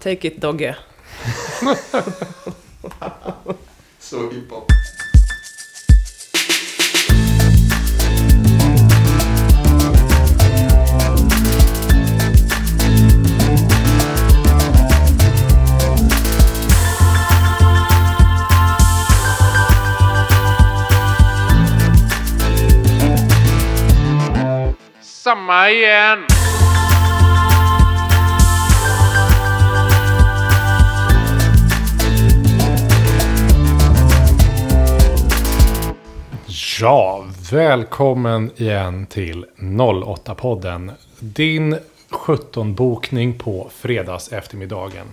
Take it Dogge. Så hiphop. Samma igen! Ja, välkommen igen till 08-podden. Din 17-bokning på fredags eftermiddagen.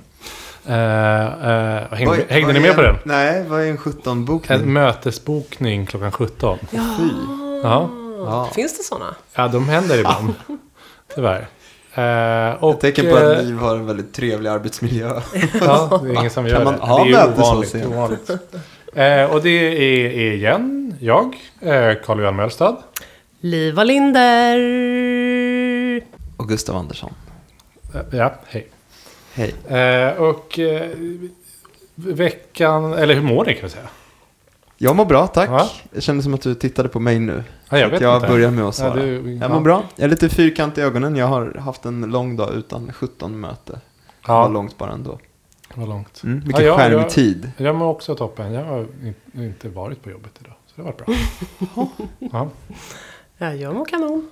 Uh, uh, hängde, Vad- hängde vad ni med på en- den? Nej, vad är en 17-bokning? En mötesbokning klockan 17. Fy. Ja, Ja. Finns det sådana? ja de händer ibland. Tyvärr. Uh, och, Ett tecken på att Liv har en väldigt trevlig arbetsmiljö. Ja, det är ingen som gör Kan man det. ha det är ovanligt. Eh, och det är, är igen jag, eh, Carl-Johan Mölstad. Liva Linder. Och Gustav Andersson. Eh, ja, hej. Hej. Eh, och eh, veckan, eller hur mår ni kan vi säga? Jag mår bra, tack. Ja. Det kändes som att du tittade på mig nu. Ja, jag vet jag inte. börjar med att Ja, svara. du- jag ja. mår bra. Jag är lite fyrkantig i ögonen. Jag har haft en lång dag utan 17 möte. Det var Ja, långt bara ändå. Var långt. Mm, mycket Ja, jag- skärmtid. Jag mår också toppen. Jag har in, inte varit på jobbet idag. Så det var bra. ja, Ja, jag mår kanon.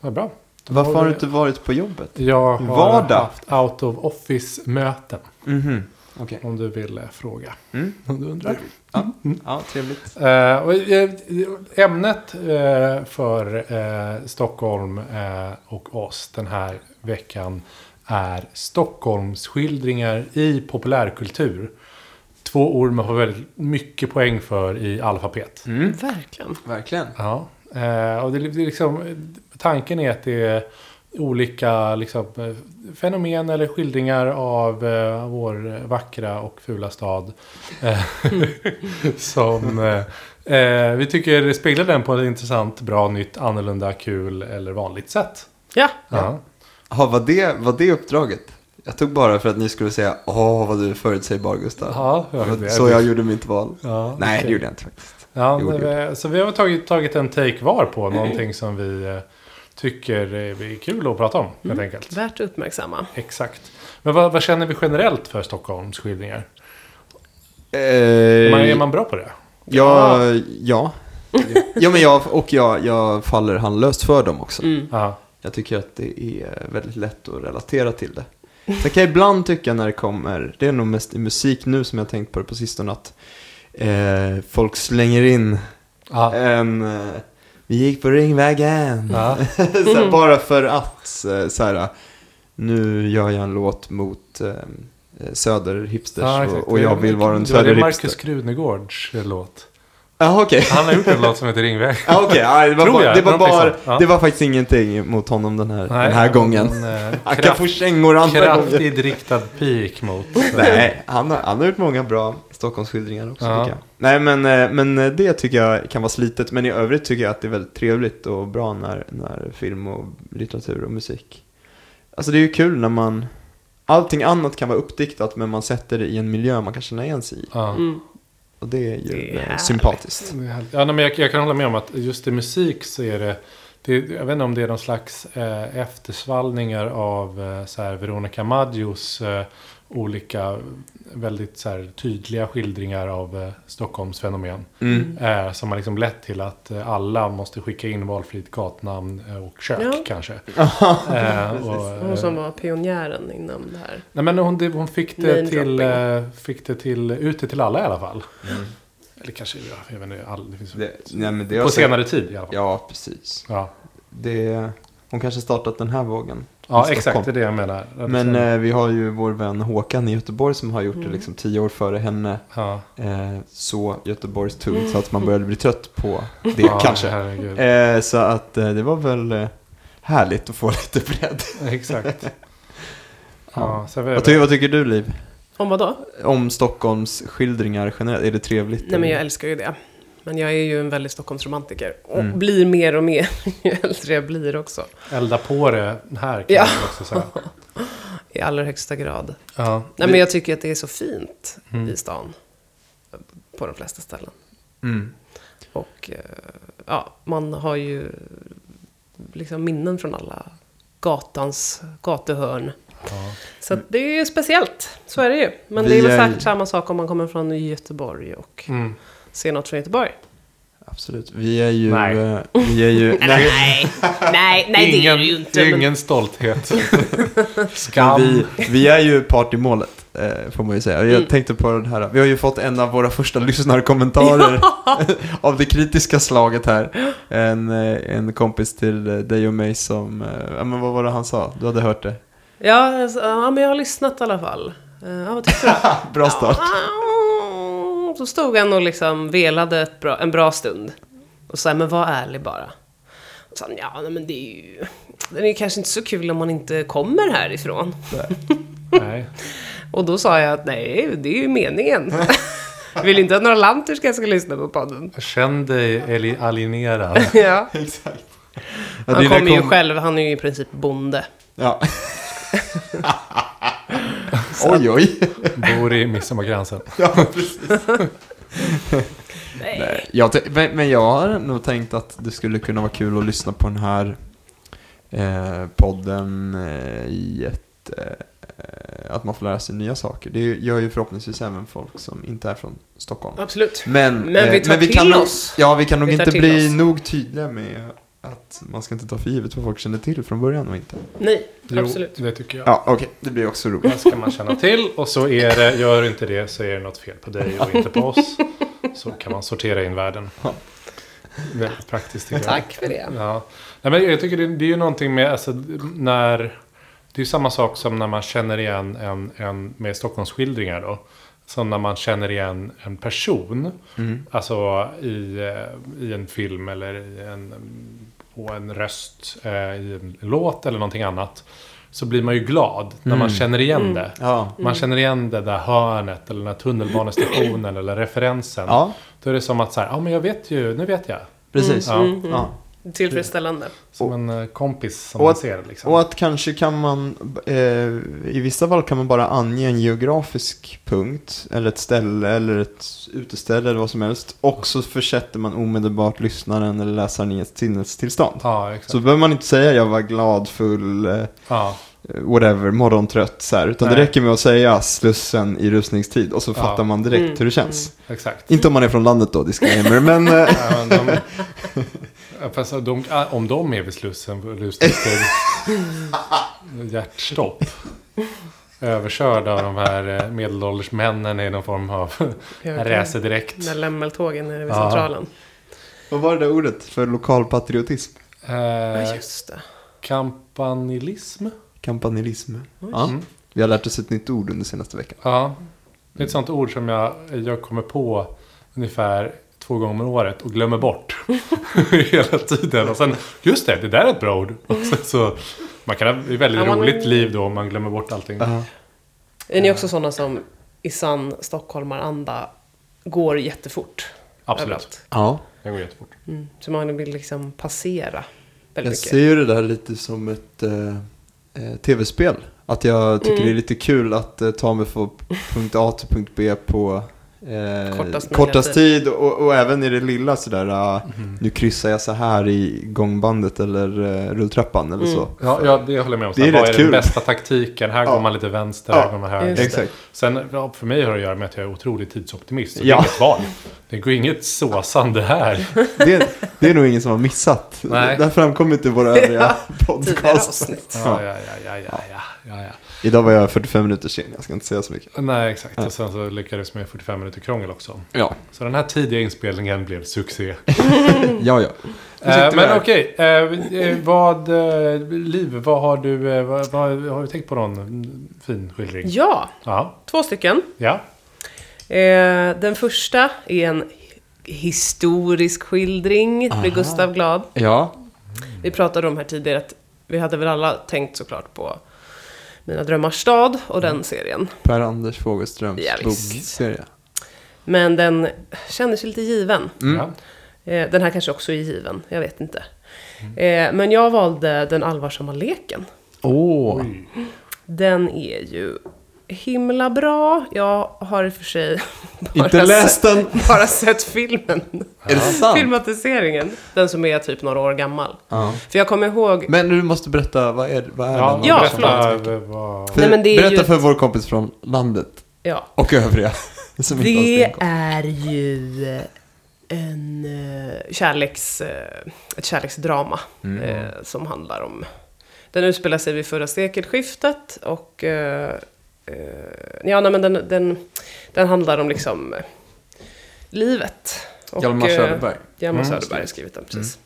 det var bra. Varför har du inte varit på jobbet? Jag har Vardag? haft out of office-möten. Mhm. Okej. Om du vill eh, fråga. Mm. Om du undrar. Ja. ja, trevligt. Eh, och, eh, ämnet för Stockholm och oss den här veckan är Stockholmsskildringar i populärkultur. Två ord man får väldigt mycket poäng för i alfabet. Mm. Verkligen. Verkligen. Ja, eh, och det, är liksom, tanken är att det är olika liksom, eh, fenomen eller skildringar av eh, vår vackra och fula stad. som eh, eh, vi tycker speglar den på ett intressant, bra, nytt, annorlunda, kul eller vanligt sätt. Ja, Ja. Ja, var det, var det uppdraget? Jag tog bara för att ni skulle säga Åh, vad du är förutsägbar Gustav. Ja, jag så jag gjorde mitt val. Ja, Nej, okej. det gjorde jag inte faktiskt. Ja, det- så vi har tagit, tagit en take var på någonting som vi eh, tycker är kul att prata om, helt enkelt. värt att uppmärksamma. Exakt. Men vad, vad känner vi generellt för Stockholms skildringar? Eh, Är man, är man bra på det? Ja, ja. ja, men jag, och jag, jag faller handlöst för dem också. Mm. Ja. Jag tycker att det är väldigt lätt att relatera till det. Sen kan jag ibland tycka när det kommer, det är nog mest i musik nu som jag har tänkt på det på sistone, att eh, folk slänger in Ja. en, eh, vi gick på Ringvägen. Så här, bara för att, eh, så här, nu gör jag en låt mot eh, söderhipsters Ja, exakt. och, och jag vill vara en Det var det söderhipster. Markus Krunegårds eh, låt. Ja, okej. Han har gjort en låt som heter Ringväg. Ja, okej. Ja, det, var Tror bara, jag, det, var bara, det var faktiskt ingenting mot honom den här, Nej, den här gången. En, eh, Han kan få kängor andra gånger. kraftigt riktad pik mot... Nej, han har, han har gjort många bra Stockholmsskildringar också Ja. Nej, men, eh, men eh, det tycker jag kan vara slitet. Men i övrigt tycker jag att det är väldigt trevligt och bra när, när film och litteratur och musik. Alltså det är ju kul när man... Allting annat kan vara uppdiktat men man sätter det i en miljö man kan känna igen sig i. Mm. Och det är ju Det är eh, sympatiskt. Ja, men jag, jag kan hålla med om att just i musik så är det, det jag vet inte om det är någon slags eh, eftersvallningar av eh, så här, Veronica Maggios eh, olika väldigt så här, tydliga skildringar av eh, Stockholms fenomen. Mm. Eh, som har liksom lett till att eh, alla måste skicka in valfritt gatnamn eh, och kök Ja. kanske. eh, och, Hon eh, som var pionjären inom det här. nej, men hon, det, hon fick, det till, eh, fick det till, ut det till alla i alla fall. Eller kanske, ja, jag vet inte, all, det finns Det, nej, men det på senare tid i alla fall. Ja, precis. Ja, Det, hon kanske startat den här vågen. Ja exakt. Det är det jag menar. Att Men eh, vi har ju vår vän Håkan i Göteborg som har gjort Mm. det liksom tio år före henne. ja. Eh, så Göteborgs tungt så att man började bli trött på det ja, kanske. Eh, så att eh, det var väl eh, härligt att få lite bredd. Exakt. Ja, så vi, Vad, ty vad tycker du Liv? Om vad då? Om Stockholms skildringar generellt? Är det trevligt? Nej men jag älskar ju det. Men jag är ju en väldigt Stockholmsromantiker. Och Mm. blir mer och mer ju äldre jag blir också. elda på det här kan Ja. man också säga. I allra högsta grad. Ja. Nej, men jag tycker att det är så fint Mm. i stan. På de flesta ställen. Mm. Och eh, ja, man har ju liksom minnen från alla gatans gatuhörn. Ja. Så det är speciellt, så är det ju. Men Vi det är väl är- säkert samma sak om man kommer från Göteborg och Mm. Ser något från Göteborg. Absolut. Vi är ju... Nej. eh, Vi är ju... Nej, nej, nej, nej det är det ju inte. men- ingen stolthet. Skam. Vi, vi är ju part i målet, eh, får man ju säga. Jag Mm. tänkte på den här, vi har ju fått en av våra första lyssnarkommentarer av det kritiska slaget här. En, eh, en kompis till dig och mig som, ja men vad var det han sa? Du hade hört det? Ja, alltså, ja, men jag har lyssnat i alla fall. Ja, vad tyckte du? Bra start. Ja, så stod han och liksom velade ett bra, en bra stund. Och sa, men var ärlig bara. Och sa ja, nej, men det är ju... Den är kanske inte så kul om man inte kommer härifrån. Nej. Och då sa jag att nej, det är ju meningen. Vill inte att några lanterska ska lyssna på podden. Känn dig alienerad. Ja. Exakt. Han kommer ju själv, han är ju i princip bonde. Ja. Oj, oj. Bor i Midsommarkransen. Ja, precis. Nej. Nej, jag, men, men jag har nog tänkt att det skulle kunna vara kul att lyssna på den här eh, podden eh, i ett... Eh, att man får lära sig nya saker. Det gör ju förhoppningsvis även folk som inte är från Stockholm. Absolut. Men, Men vi eh, tar till kan nog, oss. Ja, vi kan nog Vi inte bli oss. nog tydliga med att man ska inte ta för givet vad folk känner till från början och inte. Nej, Jo, absolut. det tycker jag. Ja, okej. Det blir också roligt. Det ska man känna till. Och så är det, gör du inte det så är det något fel på dig och inte på oss. Så kan man sortera in världen. Ja. Väldigt praktiskt tycker jag. Tack för det. Ja. Nej, men jag tycker det, det är ju någonting med, alltså, när... Det är ju samma sak som när man känner igen en, en med Stockholmsskildringar då. Som när man känner igen en person. Mm. Alltså i, eh, i en film eller i en, på en röst eh, i en låt eller någonting annat. Så blir man ju glad när man Mm. känner igen Mm. det. Ja. Man känner igen det där hörnet eller den här tunnelbanestationen eller referensen. ja, Då är det som att så här, ja men jag vet ju, nu vet jag. precis. Mm, mm, mm. Ja. Tillfredsställande. Som en eh, kompis som Och man att- ser liksom. Och att kanske kan man, eh, i vissa fall kan man bara ange en geografisk punkt, eller ett ställe, eller ett uteställe, eller vad som helst. Och så försätter man omedelbart lyssnaren eller läsaren i ett sinnestillstånd. Ja, exakt. Så behöver man inte säga jag var glad, full, eh, ja, whatever, morgontrött så här. Utan det Nej. räcker med att säga Slussen i rusningstid och så Ja. fattar man direkt Mm, hur det känns. exakt. Inte om man är från landet då, disclaimer, men... eh, Ja, men de, Ja, fast de, ah, om de är vid Slussen rusningstid. hjärtstopp. Överkörda av de här eh, medelålders männen i någon form av racerdirekt. När lämmeltågen är vid Ja. centralen. vad var det där ordet för lokal patriotism? Ja, Eh, just det. kampanilism. Kampanilism. Ja. Mm. Vi har lärt oss ett nytt ord under senaste veckan. Ja, det är ett sånt ord som jag, jag kommer på ungefär två gånger om året och glömmer bort hela tiden. Och sen, just det, det där är ett bra ord. Och sen så, man kan ha ett väldigt Ja, man- roligt liv då om man glömmer bort allting. Är ni också sådana som i sann stockholmaranda går jättefort? Absolut, överallt? Ja. det går jättefort. Mm. Så man vill liksom passera väldigt Jag ser mycket. ju det där lite som ett eh, eh, tv-spel. Att jag tycker Mm. det är lite kul att eh, ta mig från punkt A till punkt B på eh, Kortast kortast, tid. Och, och även i det lilla sådär, Mhm. nu kryssar jag så här i gångbandet eller eh, rulltrappan eller Mm. så. Ja, ja, det håller jag med om. Det är vad är den kul. bästa taktiken? Här Ja. går man lite vänster, Ja. här går man höger. Exakt. Sen, ja, för mig har det att göra med att jag är otroligt tidsoptimist. Så Ja. det är inget val. Det går inget såsande här. Det, det är nog ingen som har missat. Nej. Det har framkommit i våra övriga podcast. ja, ja, ja, ja, ja, ja, ja. Idag var jag 45 minuter sen, jag ska inte säga så mycket. Nej, exakt. Ja. Och sen så lyckades med 45 minuter krångel också. Ja, Så den här tidiga inspelningen blev succé. ja. ja. Eh, men okej, eh, eh, vad... Eh, Liv, vad har du... Eh, vad, vad, har du tänkt på någon mm, fin skildring? Ja, Ja. två stycken. Ja. Eh, den första är en historisk skildring Aha. med Gustav Glad. Ja, Vi pratade om här tidigare att vi hade väl alla tänkt såklart på Mina drömmars stad och den serien. Per-Anders Fogelströms Ja, bokserie. Men den känner sig lite given. Mm. ja. Eh, den här kanske också är given, jag vet inte. Eh, men jag valde Den allvarsamma leken. Åh, Oj. Den är ju himla bra. Jag har i och för sig bara, Inte läst den! sett, bara sett filmen. Är det sant? Filmatiseringen. Den som är typ några år gammal. Ja. För jag kommer ihåg... Men du måste berätta, vad är, vad är Ja, den? Ja, berätta förlåt. För, Nej, men det är berätta ju- för vår kompis från landet Ja. och övriga. Det är ju en eh, kärleks, eh, ett kärleksdrama Mm. eh, som handlar om... Den utspelar sig vid förra sekelskiftet och... Eh, ja, nej, men den, den, den handlar om liksom eh, livet. Och, Hjalmar eh, Söderberg. Hjalmar Mm, Söderberg har skrivit den, precis.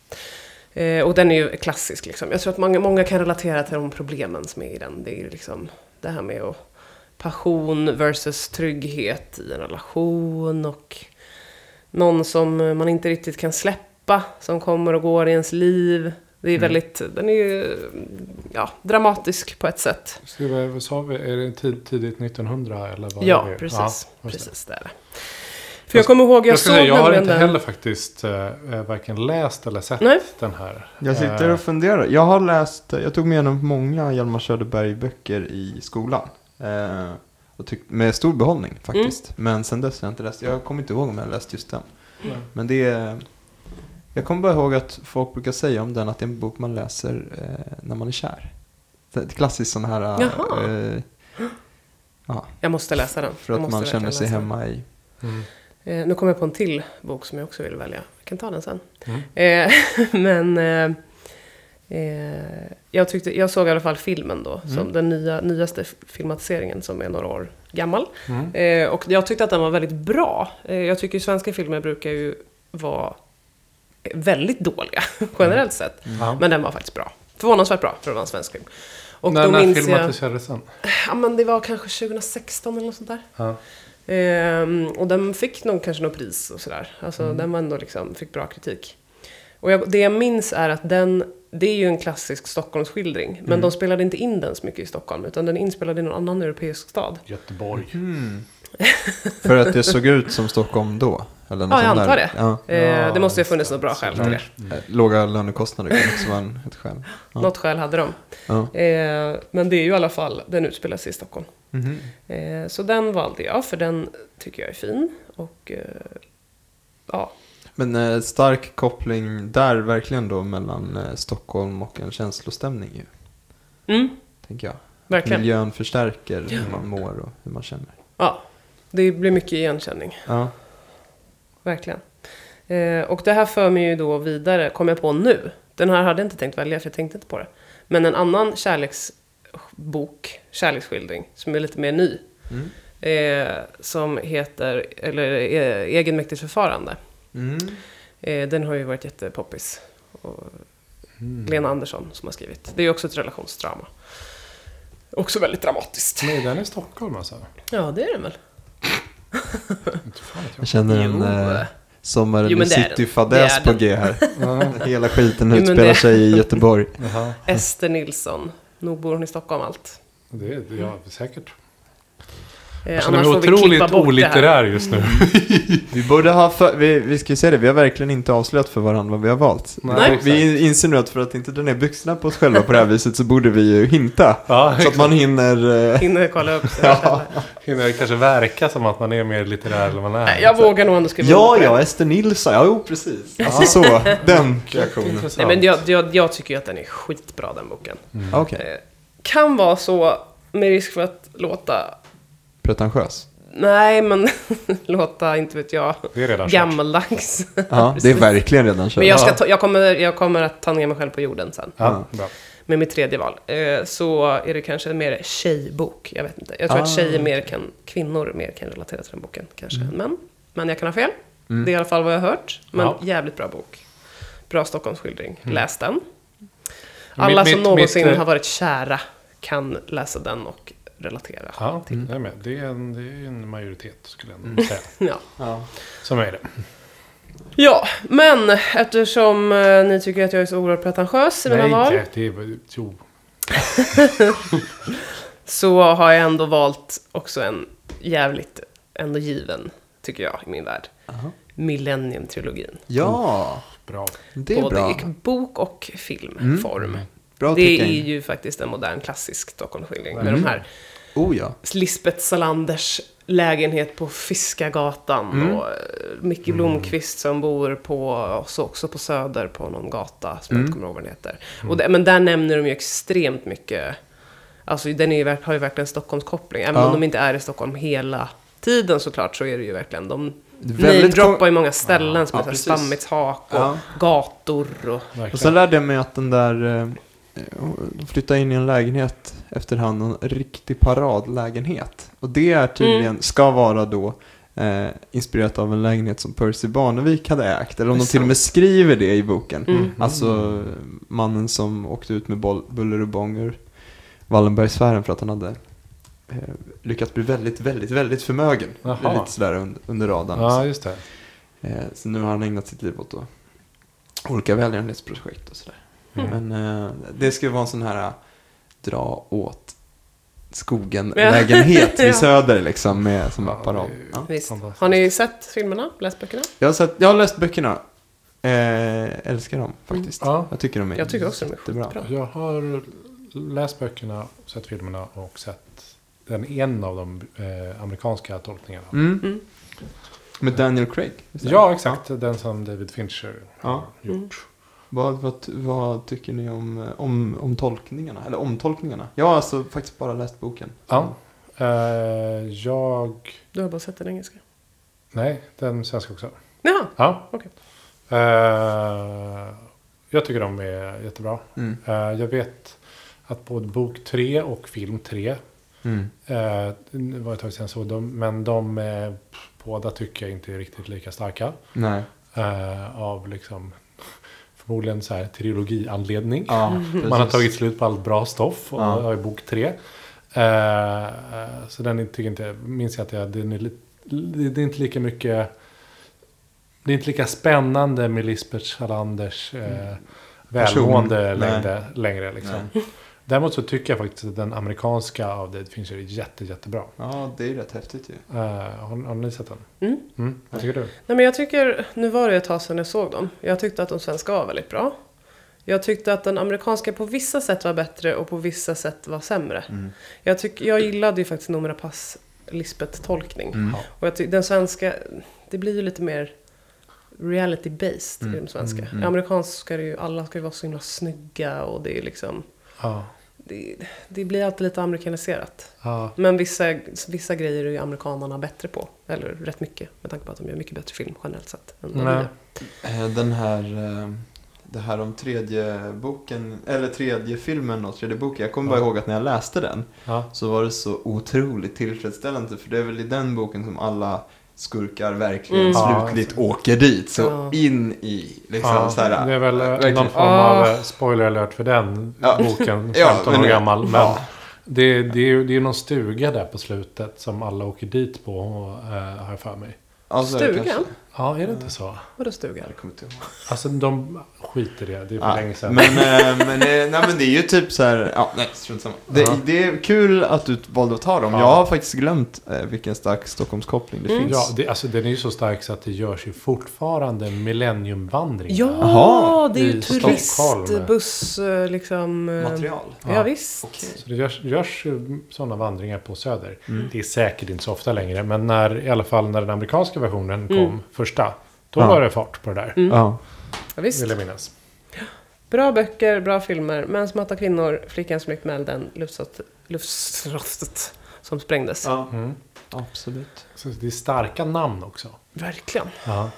Eh, och den är ju klassisk liksom. Jag tror att många, många kan relatera till de problemen som är i den. Det är ju liksom det här med att passion versus trygghet i en relation och någon som man inte riktigt kan släppa, som kommer och går i ens liv. Det är väldigt, den är ju ja, dramatisk på ett sätt. Vad sa vi? Är det tid, tidigt 1900 eller vad Ja, är det? precis. Ja, precis det är det. För jag kommer ihåg, jag, Jag, såg säga, jag har inte den. heller faktiskt eh, eh, varken läst eller sett Nej. den här. Jag sitter Eh, och funderar. Jag har läst, jag tog med igenom många Hjalmar Söderberg-böcker i skolan. Eh, och tyck, med stor behållning faktiskt. Men sen dess har jag inte läst, jag kommer inte ihåg om jag läst just den. Nej. Men det är, jag kommer bara ihåg att folk brukar säga om den att det är en bok man läser eh, när man är kär. Det är ett klassiskt sån här, Jaha. eh, ja, Jag måste läsa den. för att man känner sig hemma i. Mm. Eh, nu kommer jag på en till bok som jag också vill välja. Jag kan ta den sen. Mm. Eh, men eh, eh, jag, tyckte, jag såg i alla fall filmen då. Som Mm. den nya, nyaste filmatiseringen som är några år gammal. Mm. Eh, och jag tyckte att den var väldigt bra. Eh, jag tycker ju svenska filmer brukar ju vara väldigt dåliga generellt sett. Ja. Men den var faktiskt bra. Förvånansvärt bra för att vara en svensk film. Och när då när minns jag... filmatiserades den? Ja men det var kanske 2016 eller något sånt där. Ja. Ehm, och den fick nog kanske något pris och sådär. Alltså Mm. den var ändå liksom, fick bra kritik. Och jag, det jag minns är att den, det är ju en klassisk Stockholmsskildring. Men Mm. de spelade inte in den så mycket i Stockholm. Utan den är inspelad i någon annan europeisk stad. Göteborg. Mm. för att det såg ut som Stockholm då? Eller något Ja, jag antar där. det. Ja. Ja, det måste ju ha funnits något bra skäl till det. Eh, Låga lönekostnader kan också vara en, ett skäl. Ja. Något skäl hade de. Ja. Ehm, men det är ju i alla fall, den utspelar sig i Stockholm. Mhm. Ehm, så den valde jag, för den tycker jag är fin. Och eh, ja, Men eh, stark koppling där verkligen då mellan eh, Stockholm och en känslostämning ju, mm, tänker jag. verkligen. Miljön förstärker hur man mår och hur man känner. Ja, det blir mycket igenkänning. Ja. Verkligen. Eh, och det här för mig ju då vidare, kom jag på nu. Den här hade jag inte tänkt välja, för jag tänkte inte på det. Men en annan kärleksbok, kärleksskildring, som är lite mer ny. Mm. Eh, som heter, eller eh, Egenmäktigt förfarande. Mm. Eh, den har ju varit jättepoppis. Och Mm. Lena Andersson som har skrivit. Det är ju också ett relationsdrama. Också väldigt dramatiskt. Är den i Stockholm alltså? Ja, det är den väl. Jag känner en eh, sommaren Jo, i det. City-fadäs Det på. G här. Hela skiten Jo, utspelar det- sig i Göteborg. Ester Nilsson. Nog bor hon i Stockholm allt. Det är ja, säkert. Eh, känner annars vi klippa otroligt bort det här. olitterär just nu. Vi borde ha, för, vi, vi ska ju säga det, vi har verkligen inte avslöjat för varandra vad vi har valt. Nej, vi inser nu att för att inte dra ner byxorna på oss själva på det här viset så borde vi ju hinta. Ja, Så att man hinner... eh, Hinner kolla upp sig Ja. hinner kanske verka som att man är mer litterär än man är. Nej, Jag vågar nog ändå skriva Ja, ja. Ester Nilsson. Ja, jo, precis. Alltså så, den reaktionen. Intressant. Nej, men jag, jag, jag tycker ju att den är skitbra den boken. Okej, Eh, kan vara så, med risk för att låta, pretentiös. nej men låta, inte vet jag, Det är redan gammaldags. Ja, det är verkligen redan kört. Men jag, ska ta, jag, kommer, jag kommer att ta ner mig själv på jorden sen. Ja, bra. Med mitt tredje val. Eh, så är det kanske en mer tjejbok. Jag vet inte. Jag tror Ah, att tjejer mer kan, kvinnor mer kan relatera till den boken kanske. Men, men jag kan ha fel. Mm. Det är i alla fall vad jag har hört. Men Ja. jävligt bra bok. Bra Stockholmsskildring. Mm. Läs den. Alla Mitt- som mitt- någonsin mitt, eh, har varit kära kan läsa den och relatera. Ja, Mm. jag är med. Det är, en, det är en majoritet skulle jag ändå säga. Ja. Ja. Som är det. ja, men eftersom eh, ni tycker att jag är så oerhört pretentiös i mina val. det, det är... Jo. Så har jag ändå valt också en jävligt ändå given, tycker jag, i min värld. Aha. Millennium-trilogin. Ja, Bra. det är Både bra. i bok och filmform. Mm. Bra det är ju faktiskt en modern klassisk Stockholmsskildring med Mm. de här Oh ja. Lisbeth Salanders lägenhet på Fiskargatan Mm. och eh, Micke Blomqvist som bor på, också, också på Söder på någon gata som jag Mm. inte kommer ihåg vad den heter. Och det, men där nämner de ju extremt mycket, alltså den är har ju verkligen Stockholmskoppling. Även Ja. om de inte är i Stockholm hela tiden såklart så är det ju verkligen, de Väldigt namedroppar ju många ställen som Ja, är ja, Stammetshak och Ja. gator och... Och sen lärde jag mig att den där, eh, de flyttade in i en lägenhet efterhand, en riktig paradlägenhet. Och det är tydligen, Mm. ska vara då eh, inspirerat av en lägenhet som Percy Barnevik hade ägt. Eller om de till och med skriver det i boken. Mm. Alltså mannen som åkte ut med boll, buller och bång ur Wallenbergsfären för att han hade eh, lyckats bli väldigt, väldigt, väldigt förmögen. Är Lite sådär under, under radarn. Ja, just det. Eh, så nu har han ägnat sitt liv åt då, olika välgörenhetsprojekt och sådär. Mm. Men eh, det ska vara en sån här eh, dra åt skogen-lägenhet Ja. vid Söder liksom med som Ja, apparat. det är- Ja. Visst. Har ni sett filmerna? Läst böckerna? Jag, har sett, jag har läst böckerna. Eh, älskar dem faktiskt. Ja. Jag tycker de är Jag tycker också de är jättebra. Jag har läst böckerna, sett filmerna och sett den en av de eh, amerikanska tolkningarna. Mm. Mm. Med Daniel Craig. Ja, exakt. Den som David Fincher har gjort. Vad, vad, vad tycker ni om, eh, om, om tolkningarna? Eller omtolkningarna? Jag har alltså faktiskt bara läst boken. Ja. Eh, jag... Du har bara sett den engelska? Nej, den svenska också. Jaha, Ja. Okej. Eh, jag tycker de är jättebra. Mm. Eh, jag vet att både bok 3 och film 3 Mm. Eh, det var ett tag sedan jag såg dem, men de båda tycker jag inte är riktigt lika starka. Nej. Eh, av liksom förmodligen så här trilogianledning. Ja, Man har tagit slut på allt bra stoff och Ja. har i bok tre. Eh, så den tycker inte, minns jag att jag, den är, lite, det är inte lika mycket, det är inte lika spännande med Lisbeth Salanders eh, välmående Person. Nej. längre, längre liksom. Däremot så tycker jag faktiskt att den amerikanska av David Fincher är jätte, jättebra. Ja, det är rätt häftigt ju. Uh, har, har ni sett den? Mm. Mm, vad tycker du? Nej men jag tycker, nu var det ett tag sedan jag såg dem. Jag tyckte att de svenska var väldigt bra. Jag tyckte att den amerikanska på vissa sätt var bättre och på vissa sätt var sämre. Mm. Jag, tyck, jag gillade ju faktiskt Noomi Rapace Lisbeth-tolkning. Mm. Och jag tyck, den svenska, det blir ju lite mer reality-based i Mm, den svenska. mm, mm. I amerikansk ska det ju, alla ska ju vara så himla snygga och det är liksom, Ja. Det, det blir alltid lite amerikaniserat. Ja. Men vissa, vissa grejer är ju amerikanerna bättre på. Eller rätt mycket. Med tanke på att de gör mycket bättre film generellt sett. Än Nej. Eh, Den här, eh, det här om tredje boken, eller tredje filmen och tredje boken. Jag kommer bara Ja. ihåg att när jag läste den Ja. så var det så otroligt tillfredsställande. För det är väl i den boken som alla skurkar verkligen Mm. Ja, slutligt åker dit. Så Ja. in i, liksom Ja, så här. det är väl eh, verkligen. någon form Ah. av eh, spoiler alert för den Ja. boken, 15 Ja, men år det- gammal. Men ja. det, det, är, ju- det är någon stuga där på slutet som alla åker dit på, och, eh, har jag för mig. Alltså, Stugan? Ja, är det inte så? Vadå stuga? Jag kommer inte ihåg. Alltså de skiter i det, det är för Ja, länge sedan. men, eh, men, eh, nej, men det är ju typ så här, ja, nej, strunt samma. Det, Ja. det är kul att du valde att ta dem. Ja. Jag har faktiskt glömt eh, vilken stark Stockholmskoppling det Mm. finns. Ja, det, alltså, den är ju så stark så att det görs ju fortfarande millenniumvandringar. Ja, Jaha, det är ju turistbuss eh, liksom. eh, Material. Ja, Ja. visst. Så det görs, görs sådana vandringar på Söder. Mm. Det är säkert inte så ofta längre, men när, i alla fall när den amerikanska versionen kom, Mm. Första, då Ja. var det fart på det där. Mm. Ja. Ja, visst. Vill jag minnas. Bra böcker, bra filmer. Män som hatar kvinnor, Flickan som gick med elden, luftslott- luftslottet som sprängdes. ja, Mm. absolut. Så det är starka namn också. Verkligen. Ja.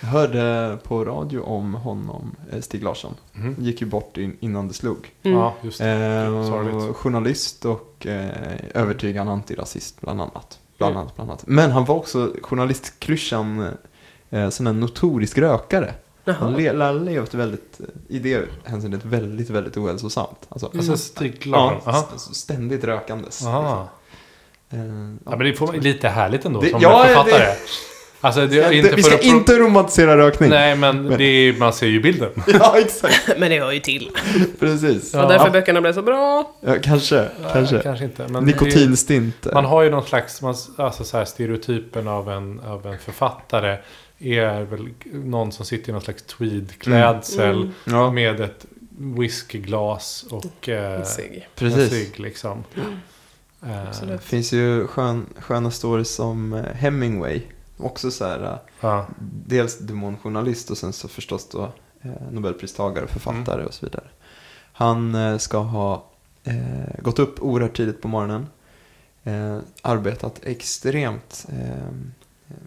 Jag hörde på radio om honom, eh, Stig Larsson. Mm. Gick ju bort in, innan det slog. Mm. Ja, just det. Eh, journalist och eh, övertygad antirasist bland annat. Bland Mm. annat, bland annat. Men han var också journalistklyschan, eh, sån här notorisk rökare. Han Jaha. le, le, levt väldigt, eh, i det hänseendet väldigt, väldigt ohälsosamt. Alltså, Alltså Stig Larsson. ja, s- ständigt rökandes. Liksom. Eh, Ja, men det får lite härligt ändå Det- som ja, författare. det- Alltså, det Vi är ska inte vi ska inte romantisera rökning. Nej, men det är, man ser ju bilden. Ja, exakt. Men det hör ju till. Precis. Och därför böckerna blev så bra. Ja, kanske, kanske. Nej, kanske inte. Men Nikotinstint. Det, man har ju någon slags man, alltså så här, stereotypen av en, av en författare. Är väl någon som sitter i någon slags tweedklädsel. Mm. Ja. Med ett whiskyglas och eh, Cigg. en Precis. cigg liksom. Eh, Det Absolut. finns ju skön, sköna stories som eh, Hemingway. Också så här, eh, ja. dels demonjournalist och sen så förstås då eh, Nobelpristagare, författare och så vidare. Han eh, ska ha eh, gått upp oerhört tidigt på morgonen. Eh, arbetat extremt eh,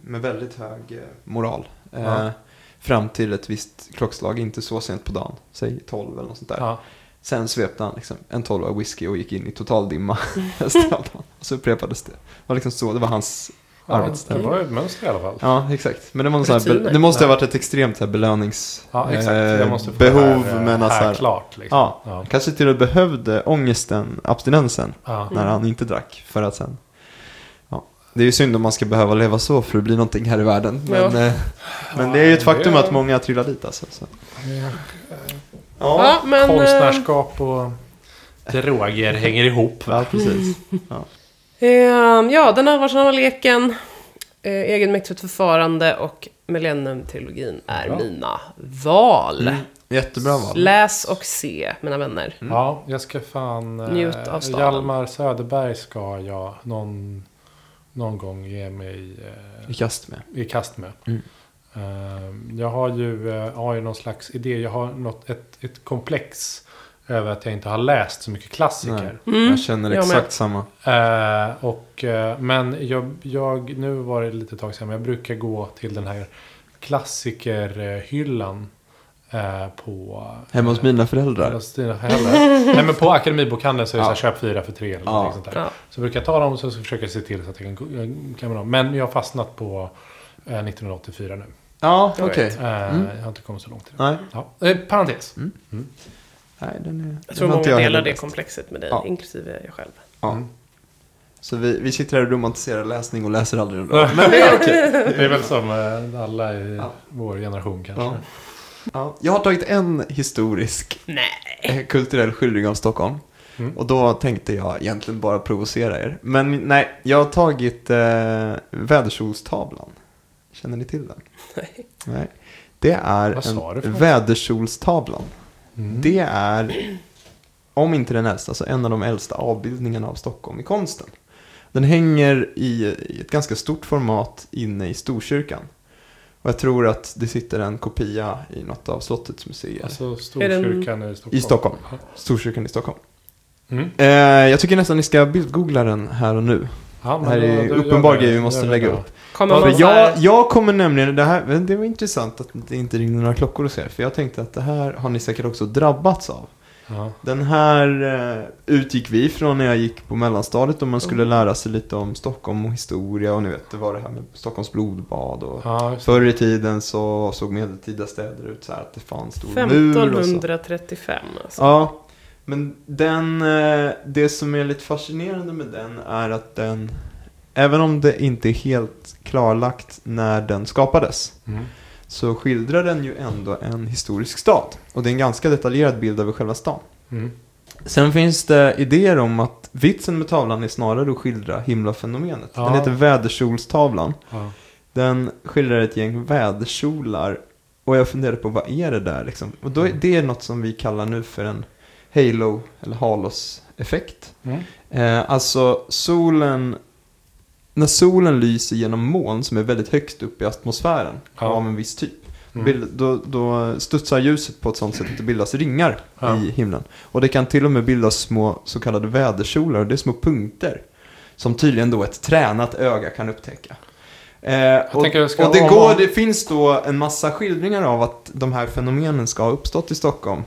med väldigt hög moral. Ja. Fram till ett visst klockslag, inte så sent på dagen. Säg 12 eller något sånt där. Ja. Sen svepte han liksom en tolva whisky och gick in i total dimma. Och så upprepades det. Det var liksom så, det var hans arbetsställe. det var ju ett mönster i alla fall. Ja, exakt. Men det, var så här, det måste ha Ja. varit ett extremt så här, belönings... Ja, exakt. eh, Jag måste få det här, eh, men alltså här klart. Liksom. Ja. Ja. Kanske till och med behövde ångesten, abstinensen, Ja. när han inte drack. För att sen... Ja. Det är ju synd om man ska behöva leva så för att bli någonting här i världen. Men, Ja. eh, men det är ju ett Ja, faktum att många trillar dit alltså. Så. Ja, men... eh, Konstnärskap och droger hänger ihop. Ja, precis. ehm, ja, den allvarsamma leken, eh, egenmäktigt förfarande och Millennium-trilogin är Bra. mina val. Mm. Jättebra val. Läs och se, mina vänner. Ja, jag ska fan... eh, Njut av staden. Hjalmar Söderberg ska jag någon, någon gång ge mig eh, I kast med. i kast med. Mm. Eh, jag har ju, eh, har ju någon slags idé. Jag har något, ett, ett komplex över att jag inte har läst så mycket klassiker. Mm, Jag känner exakt med. samma. Eh, och, eh, men jag, jag, nu var det lite tag sedan, men jag brukar gå till den här klassikerhyllan eh, på... Hemma hos mina föräldrar. Hos dina föräldrar. Nej men på Akademibokhandeln så är det Ja. så här, köp fyra för tre eller Ja. sånt där. Ja. Så brukar jag ta dem och så försöker jag se till så att jag kan gå- klämma dem. Men jag har fastnat på eh, 1984 nu. Ja, okej. Eh, Mm. Jag har inte kommit så långt. Nej. Ja. Eh, parentes. Nej, den är... Jag tror många heller delar det komplexet med dig, Ja. inklusive jag själv. Ja. Mm. Så vi, vi sitter här och romantiserar läsning och läser aldrig den. Men det är okej. Det är väl som eh, alla i Ja. vår generation kanske. Ja. Ja. Jag har tagit en historisk Nej. eh, kulturell skildring av Stockholm. Mm. Och då tänkte jag egentligen bara provocera er. Men nej, jag har tagit eh, vädersolstavlan. Känner ni till den? Nej. Nej. Det är en vädersolstavlan. Mm. Det är, om inte den äldsta, så en av de äldsta avbildningarna av Stockholm i konsten. Den hänger i, i ett ganska stort format inne i Storkyrkan. Och jag tror att det sitter en kopia i något av slottets museer. Alltså Storkyrkan i Stockholm. I Stockholm. Storkyrkan i Stockholm. Mm. Eh, jag tycker nästan ni ska bildgoogla den här och nu. Ja, Det här är då uppenbar grej vi måste lägga upp. Kommer jag, jag kommer nämligen, det här, det var intressant att det inte ringde några klockor hos er. För jag tänkte att det här har ni säkert också drabbats av. Ja. Den här eh, utgick vi från när jag gick på mellanstadiet och man skulle lära sig lite om Stockholm och historia och ni vet, det var det här med Stockholms blodbad och Ja. Förr i tiden så såg medeltida städer ut så här att det fanns stor mur och så. 1535 alltså. Ja, men den, eh, det som är lite fascinerande med den är att den, även om det inte är helt klarlagt när den skapades, Mm. så skildrar den ju ändå en historisk stad. Och det är en ganska detaljerad bild över själva stan. Mm. Sen finns det idéer om att vitsen med tavlan är snarare att skildra himlafenomenet. Ja. Den heter Vädersolstavlan. Ja. Den skildrar ett gäng vädersolar. Och jag funderade på vad är det där liksom? Och då är det är något som vi kallar nu för en halo eller halos-effekt. Mm. Eh, alltså solen, när solen lyser genom moln som är väldigt högst upp i atmosfären Ja. av en viss typ. Mm. Då, då studsar ljuset på ett sånt sätt att det bildas ringar Ja. i himlen. Och det kan till och med bildas små så kallade vädersolar, och det är små punkter. Som tydligen då ett tränat öga kan upptäcka. Eh, och, och det, går, det finns då en massa skildringar av att de här fenomenen ska ha uppstått i Stockholm.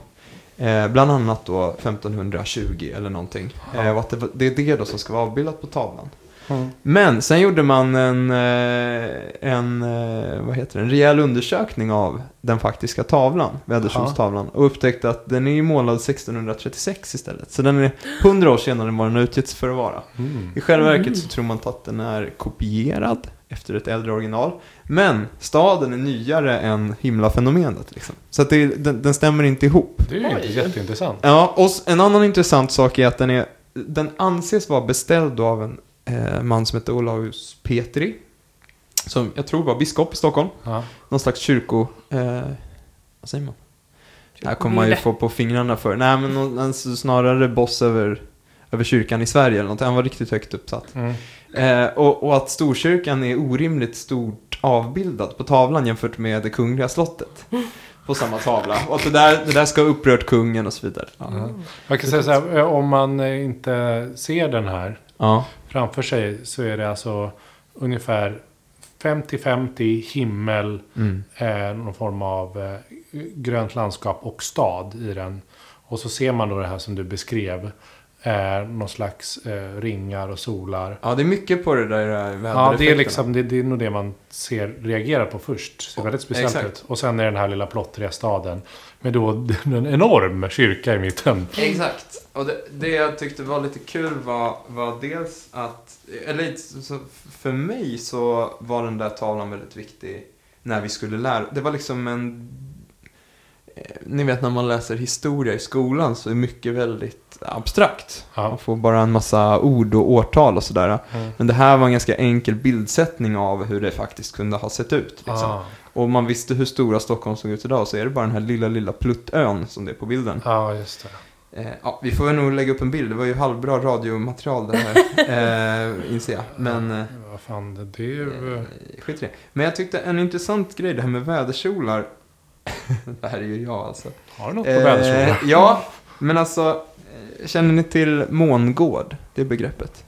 Eh, bland annat då 1520 eller någonting. Eh, och att det, det är det då som ska vara avbildat på tavlan. Mm. Men sen gjorde man en, eh, en, eh, vad heter det, en rejäl undersökning av den faktiska tavlan, vädersolstavlan, och upptäckte att den är målad 1636 istället. Så den är 100 år senare än vad den utgetts för att vara. Mm. I själva verket så tror man att den är kopierad efter ett äldre original. Men staden är nyare än himlafenomenet. Liksom. Så att det, den, den stämmer inte ihop. Det är ju inte jätteintressant. Ja, och en annan intressant sak är att den, är, den anses vara beställd av en eh, man som heter Olaus Petri. Som jag tror var biskop i Stockholm. Ja. Någon slags kyrko... Eh, vad säger man? här kommer man ju få på fingrarna för. Nej, men någon- alltså, snarare boss över, över kyrkan i Sverige eller något. Han var riktigt högt uppsatt. Mm. Eh, och, och att Storkyrkan är orimligt stort avbildad på tavlan jämfört med det kungliga slottet. På samma tavla. Och det där, det där ska ha upprört kungen och så vidare. Ja. Man kan säga så här, eh, om man eh, inte ser den här ja. framför sig så är det alltså ungefär 50-50 himmel, Mm. eh, någon form av eh, grönt landskap och stad i den. Och så ser man då det här som du beskrev. Eh, någon slags eh, ringar och solar. ja, det är mycket på det där eh, Ja, det är, liksom, det, det är nog det man ser, reagerar på först. Det ser väldigt speciellt Exakt. ut. Och sen är den här lilla plottriga staden. Med då en enorm kyrka i mitten. Exakt. Och det, det jag tyckte var lite kul var, var dels att, eller för mig så var den där tavlan väldigt viktig när vi skulle lära. Det var liksom en, ni vet när man läser historia i skolan så är mycket väldigt abstrakt. Ja. Man får bara en massa ord och årtal och sådär. Mm. Men det här var en ganska enkel bildsättning av hur det faktiskt kunde ha sett ut. Liksom. Ah, Och man visste hur stora Stockholm såg ut idag så är det bara den här lilla, lilla pluttön som det är på bilden. ja, just det. Eh, ja, vi får nog lägga upp en bild. Det var ju halvbra radiomaterial det här, eh, inser jag. Men eh, Vad fan, det är ju... eh, skit i det. Men jag tyckte en intressant grej, det här med väderkjolar. det här är ju jag alltså. Har du något på? Eh, ja, men alltså, eh, känner ni till mångård? Det begreppet.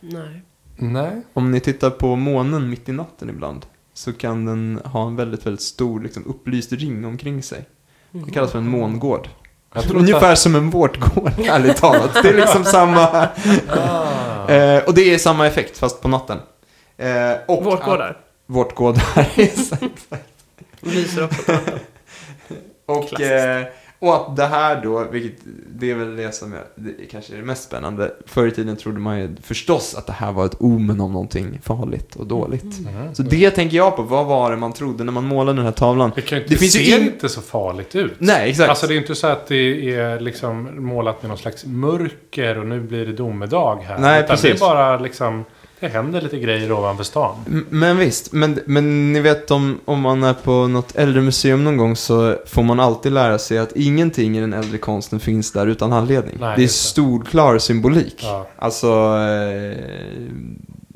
Nej. Nej. Om ni tittar på månen mitt i natten ibland så kan den ha en väldigt, väldigt stor liksom, upplyst ring omkring sig. Det kallas för en mångård. Jag tror Ungefär som en vårtgård, ärligt talat. Det är liksom samma... Ah. Eh, och det är samma effekt, fast på natten. Eh, och Vårtgårdar. Vårtgårdar, exakt. Lyser också på natten. Och, eh, och att det här då, vilket det är väl det som är, det kanske är det mest spännande. Förr i tiden trodde man ju förstås att det här var ett omen om någonting farligt och dåligt. Mm. Så det tänker jag på, vad var det man trodde när man målade den här tavlan? Det kan ju inte Det finns ju se in- inte så farligt ut. Nej, exakt. Alltså det är inte så att det är liksom målat med någon slags mörker och nu blir det domedag här. Nej, Utan det precis. är bara liksom, det händer lite grejer ovanför stan. Men visst, men, men ni vet om, om man är på något äldre museum någon gång så får man alltid lära sig att ingenting i den äldre konsten finns där utan anledning. Nej, det är det. storklar symbolik. Ja. Alltså, eh,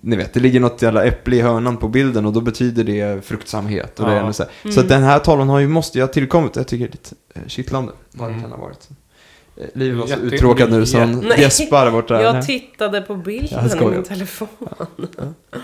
ni vet, det ligger något jävla äpple i hörnan på bilden och då betyder det fruktsamhet. Och det Ja. är så, här. så Mm. att den här tavlan har ju, måste ju ha tillkommit, jag tycker det är lite eh, kittlande vad det Mm. kan ha varit. Eh, Liv var så Jätte- uttråkad nu så han gäspar borta. Jag tittade på bilden i min telefon.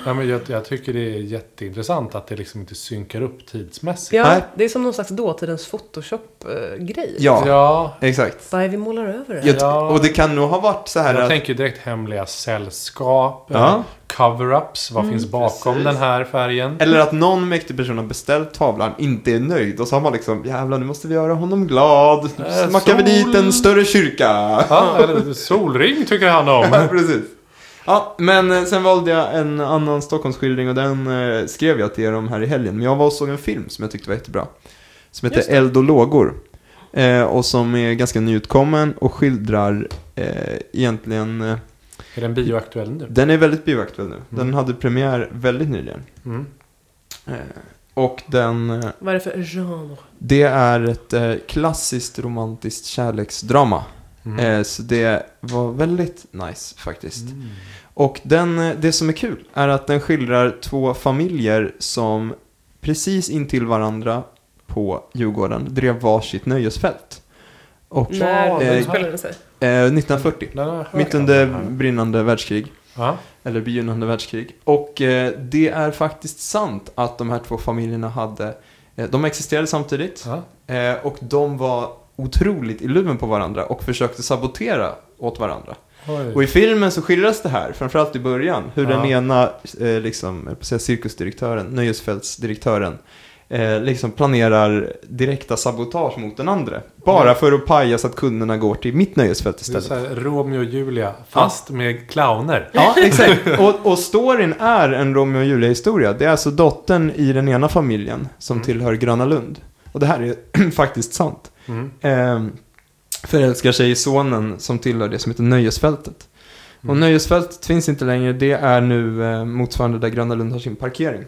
Ja, men jag, jag tycker det är jätteintressant att det liksom inte synkar upp tidsmässigt. Ja, Nej. det är som någon slags dåtidens Photoshop-grej. Ja, Ja, exakt. Bara vi målar över det. Ja. Och det kan nog ha varit så här jag att... tänker direkt hemliga sällskap, Ja. cover-ups, vad Mm, finns bakom precis. den här färgen? Eller att någon mäktig person har beställt tavlan, inte är nöjd och så har man liksom jävlar nu måste vi göra honom glad. Äh, Smackar vi dit en större kyrka. Ja, solring tycker han Ja, om. precis. Ja, men eh, sen valde jag en annan Stockholmsskildring och den eh, skrev jag till er om här i helgen. Men jag var och såg en film som jag tyckte var jättebra. Som heter. Eld och lågor. Eh, och som är ganska nyutkommen och skildrar eh, egentligen... Är den bioaktuell nu? den är väldigt bioaktuell nu. Den hade premiär väldigt nyligen. Mm. Och den... Eh, Vad är det för genre? Det är ett eh, klassiskt romantiskt kärleksdrama. Mm. Eh, så det var väldigt nice faktiskt. Mm. Och den, det som är kul är att den skildrar två familjer som precis intill varandra på Djurgården drev varsitt nöjesfält. Och När eh, utspelade den sig? eh, 1940, Den har jag hört mitt under brinnande världskrig. Ja. Eller begynnande världskrig. Och eh, det är faktiskt sant att de här två familjerna hade, eh, de existerade samtidigt. Eh, och de var otroligt i luven på varandra och försökte sabotera åt varandra. Oj. Och i filmen så skildras det här, framförallt i början, hur den Ja. ena, eh, liksom, jag att säga cirkusdirektören, nöjesfältsdirektören, eh, liksom planerar direkta sabotage mot den andra. Bara Mm. för att paja så att kunderna går till mitt nöjesfält Det är istället. så här Romeo och Julia, fast med clowner. Ja, exakt. Och, och storyn är en Romeo och Julia-historia. Det är alltså dottern i den ena familjen som Mm. tillhör Gröna Lund. Och det här är faktiskt sant. Mm. Eh, förälskar sig i sonen som tillhör det som heter Nöjesfältet. Och Mm. Nöjesfältet finns inte längre. Det är nu eh, motsvarande där Gröna Lund har sin parkering.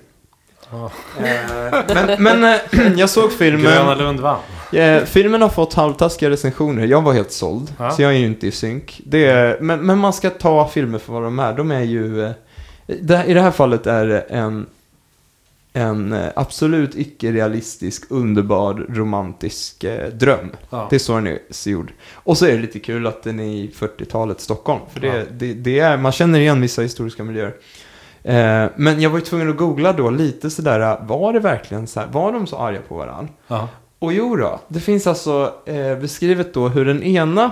Ja. Eh, men men eh, jag såg filmen. Gröna Lund vann. Eh, filmen har fått halvtaskiga recensioner. Jag var helt såld, Ja. så jag är ju inte i synk. Det är, men, men man ska ta filmer för vad de är. De är ju... Eh, det, I det här fallet är det en, en absolut icke-realistisk, underbar, romantisk eh, dröm. Ja. Det är så den är gjord. Och så är det lite kul att den är i 40-talets Stockholm. För det, Ja. det, det är, man känner igen vissa historiska miljöer. Eh, men jag var ju tvungen att googla då lite sådär, var det verkligen så här, var de så arga på varandra? Ja. Och jo då, det finns alltså eh, beskrivet då hur den ena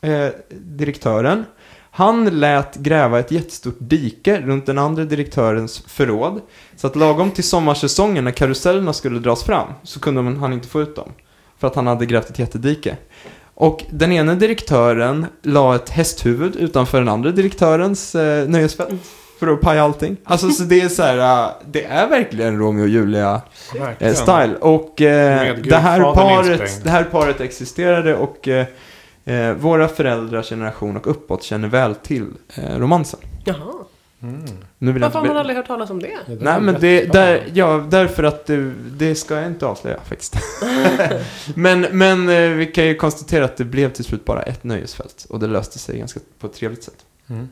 eh, direktören, han lät gräva ett jättestort dike runt den andra direktörens förråd. Så att lagom till sommarsäsongen när karusellerna skulle dras fram så kunde man, han inte få ut dem. För att han hade grävt ett jättedike. Och den ena direktören la ett hästhuvud utanför den andra direktörens eh, nöjesfält. För att paja allting. Alltså så det är så här, eh, det är verkligen Romeo och Julia eh. Och eh, det, här paret, det här paret existerade och eh, eh, våra föräldrars generation och uppåt känner väl till eh, romansen. Jaha. Mm. Nu vill jag Varför har man aldrig hört talas om det? Ja, Nej är men det, där, ja, därför att det, det ska jag inte avslöja faktiskt. men men eh, vi kan ju konstatera att det blev till slut bara ett nöjesfält. Och det löste sig ganska på ett trevligt sätt. Mm.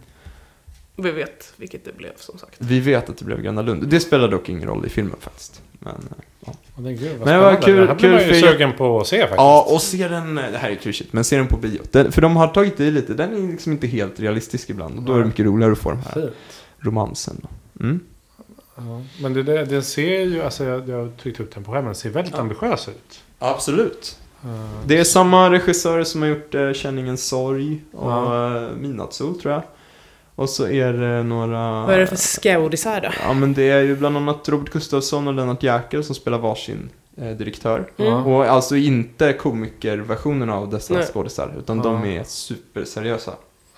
Vi vet vilket det blev som sagt. Vi vet att det blev Gröna Lund. Det spelar dock ingen roll i filmen faktiskt. Men, eh, ja. Ja, det gud, vad Men det var kul- det här blir kul man ju sugen på att se faktiskt. Ja, och se den, eh, det här är klyschigt, men se den på bio. Den, för de har tagit i lite, den är liksom inte helt realistisk ibland. Och då är det mycket roligare att få de här Fint. romansen. Mm. Ja. Men det, det, den ser ju, alltså jag, jag har tryckt upp den på skärmen, den ser väldigt Ja. ambitiös ut. Absolut. Uh, Det är samma regissörer som har gjort uh, Känningens sorg och Ja. uh, Midnattssol tror jag. Och så är det några... Vad är det för skådisar då? Ja men det är ju bland annat Robert Gustafsson och Lennart Jäkel som spelar varsin eh, direktör. Mm. Och alltså inte komikerversionen av dessa Nej. skådisar, utan Ja. de är superseriösa.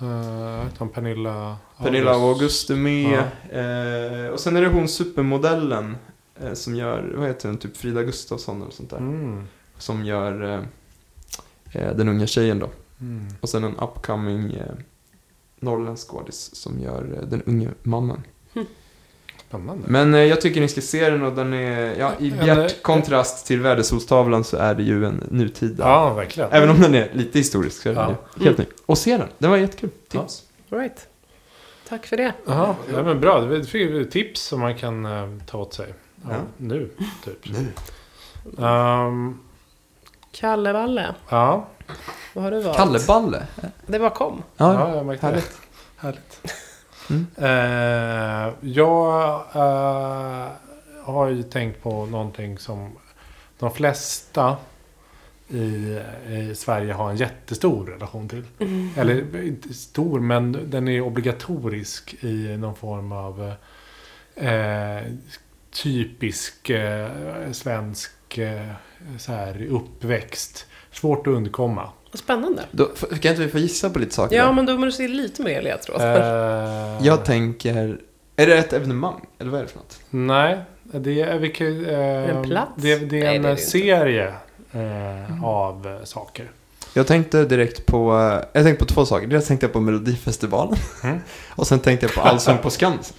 uh, utan Pernilla Pernilla och August är med. Ja. Eh, och sen är det hon supermodellen eh, som gör, vad heter hon, typ Frida Gustafsson eller sånt där. Mm. Som gör eh, eh, den unga tjejen då. Mm. Och sen en upcoming eh, norrländsk skådis som gör eh, den unge mannen. Spännande. Men eh, jag tycker ni ska se den och den är, ja i bjärt kontrast till Värdesolstavlan så är det ju en nutida. Ja, verkligen. Även om den är lite historisk så är den Ja. ju helt ny. Och se den, den var jättekul. Ja. Tips. Right. Tack för det. Jaha, ja, men bra. Det fick vi tips som man kan eh, ta åt sig. Ja, Ja. Nu, typ. Nu. Ehm, Kalle Valle, ja, vad har du valt? Kalleballe. Det bara kom. Ja, ja, jag märkte härligt. det. Härligt. Mm. Eh, jag eh, har ju tänkt på någonting som de flesta i, i Sverige har en jättestor relation till. Eller inte stor, men den är obligatorisk i någon form av eh, typisk eh, svensk eh, så här, uppväxt. Svårt att undkomma. Spännande. Då, kan inte vi få gissa på lite saker? Ja, men då måste du se lite mer ledtrådar. Eh, Jag tänker, är det ett evenemang? Eller vad är det för något? Nej, det är, vi kan, eh, det en plats? Det, det är Nej, en det är det serie eh, av eh, saker. Jag tänkte direkt på, eh, jag tänkte på två saker. Dels tänkte jag på Melodifestivalen. Mm. Och sen tänkte jag på Allsång på Skansen.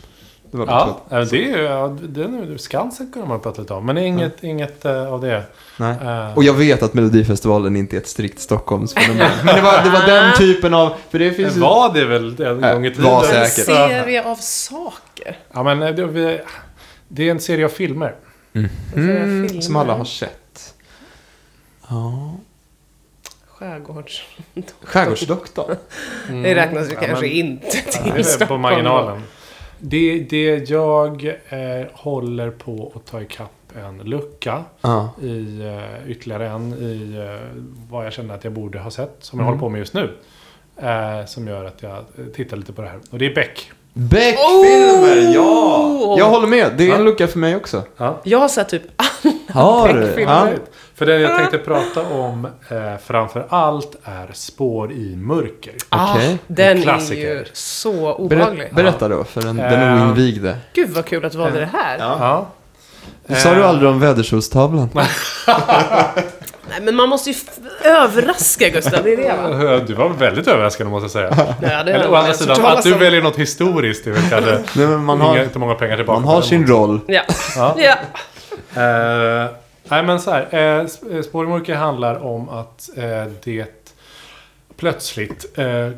Det var Ja, ja. det är ju, ja, den, Skansen kunde man prata lite om, men inget, inget eh, av det. Nej. Eh, Och jag vet att Melodifestivalen inte är ett strikt Stockholmsfenomen. Men det var, det var den typen av, för det finns ju... var det väl en Äh, gång i tiden? var En säkert. serie av saker. Ja, men eh, det, det är en serie av filmer. Mm, filmer. som alla har sett. Ja. Skärgårds... Skärgårdsdoktorn. Mm. Det räknas ju Ja, kanske men- inte Ja, till det är på Stockholm. marginalen. Det, det jag eh, håller på att ta ikapp en lucka Ja. i eh, ytterligare en i eh, vad jag känner att jag borde ha sett, som jag Mm. håller på med just nu. Eh, som gör att jag eh, tittar lite på det här. Och det är Beck. Beck-filmer, ja! Oh! Jag håller med, det är en Ja. lucka för mig också. Ja. Jag har sett typ du? Beck-filmer. Ja. För det jag tänkte prata om eh, framför allt är Spår i mörker. Ah, den är klassiker. ju så obehaglig. Ber- berätta då, för den, den Eh, oinvigde. Gud vad kul att du valde det här. Ja. Det sa du Eh, aldrig om vädersolstavlan. Nej, men man måste ju överraska Gustav, det är det va? Du var väldigt överraskande måste jag säga. Ja, det Eller å andra sidan, att du väljer något historiskt är väl kanske Nej, men man inga, har, inte många pengar tillbaka. man har sin roll. Ja. Ja. ja. Eh, Nej men så här. Eh, eh, Spårmörker handlar om att eh, det plötsligt eh,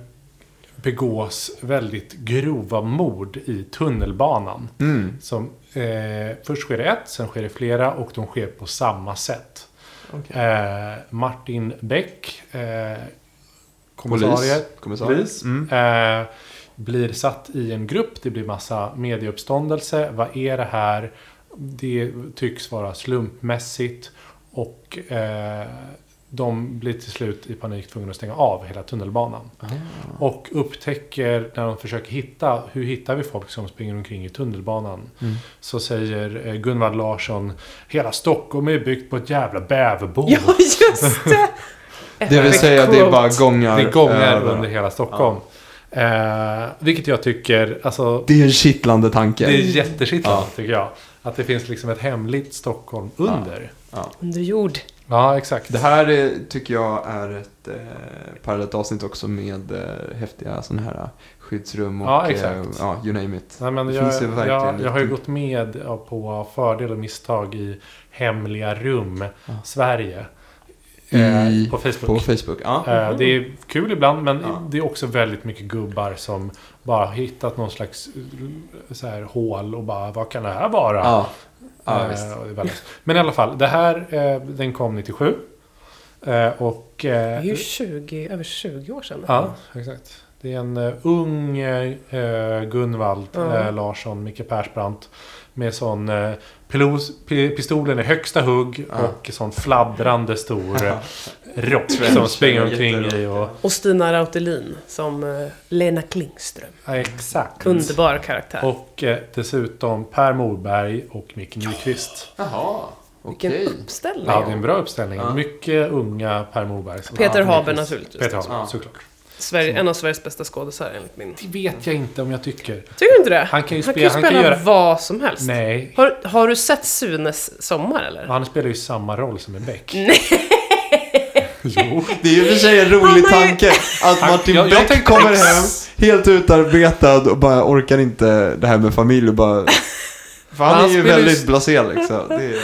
begås väldigt grova mord i tunnelbanan. Mm. Som, eh, först sker det ett, sen sker det flera och de sker på samma sätt. Okej. Eh, Martin Beck, eh, kommissarie, Polis. Kommissarie. Polis. Mm. Eh, blir satt i en grupp, det blir massa medieuppståndelse. Vad är det här? Det tycks vara slumpmässigt. Och eh, de blir till slut i panik tvungna att stänga av hela tunnelbanan. Och upptäcker när de försöker hitta, hur hittar vi folk som springer omkring i tunnelbanan? Mm. Så säger eh, Gunvald Larsson, hela Stockholm är byggt på ett jävla bäverbo. Ja, just det! Det vill säga det är bara gångar. Det är gånger över. under hela Stockholm. Eh, vilket jag tycker, alltså, Det är en kittlande tanke. det är jättekittlande Ja. tycker jag. Att det finns liksom ett hemligt Stockholm under. Ja, Under jord. exakt. Det här är, tycker jag är ett eh, parallellt avsnitt också med eh, häftiga sådana här eh, skyddsrum och Ja, exakt. Eh, ja, you name it. Nej, men det jag, finns ju verkligen jag, jag har ju gått med på fördel och misstag i Hemliga rum Ja. Sverige. Eh, I- på Facebook. På Facebook, ja. Eh, det är kul ibland men Ja. det är också väldigt mycket gubbar som bara hittat någon slags eh, så här, hål och bara vad kan det här vara? Ja, ja Eh, väldigt- Men i alla fall, det här eh, den kom 97. Eh, och... Det är Eh, ju 20, över 20 år sedan. ja, exakt. Det är en eh, ung eh, Gunvald Ja. eh, Larsson, Micke Persbrandt. Med sån eh, pilos, pi, pistolen i högsta hugg Ja. och sån fladdrande stor eh, rock som springer omkring i. Och, Och Stina Rautelin som eh, Lena Klingström. ja, exakt. Underbar karaktär. Och eh, dessutom Per Morberg och Micke Nyqvist. Jaha, Vilken okej. uppställning. Ja, det är en bra uppställning. Ja. Mycket unga Per Morberg. Peter Haber naturligtvis. Peter Haber, Ja. såklart. Sverige, en av Sveriges bästa skådisar enligt min... Det vet jag inte om jag tycker. Tycker du inte det? Han kan ju Han spela, kan han ju kan spela göra... vad som helst. Nej. Har, har du sett Sunes sommar eller? Han spelar ju samma roll som i Beck. Nej. Jo. Det är ju för sig en rolig Han tanke. Att Han- Martin jag- jag Beck kommer hem, helt utarbetad och bara orkar inte det här med familj och bara... För han Han är ju- väldigt blasé liksom. Det är...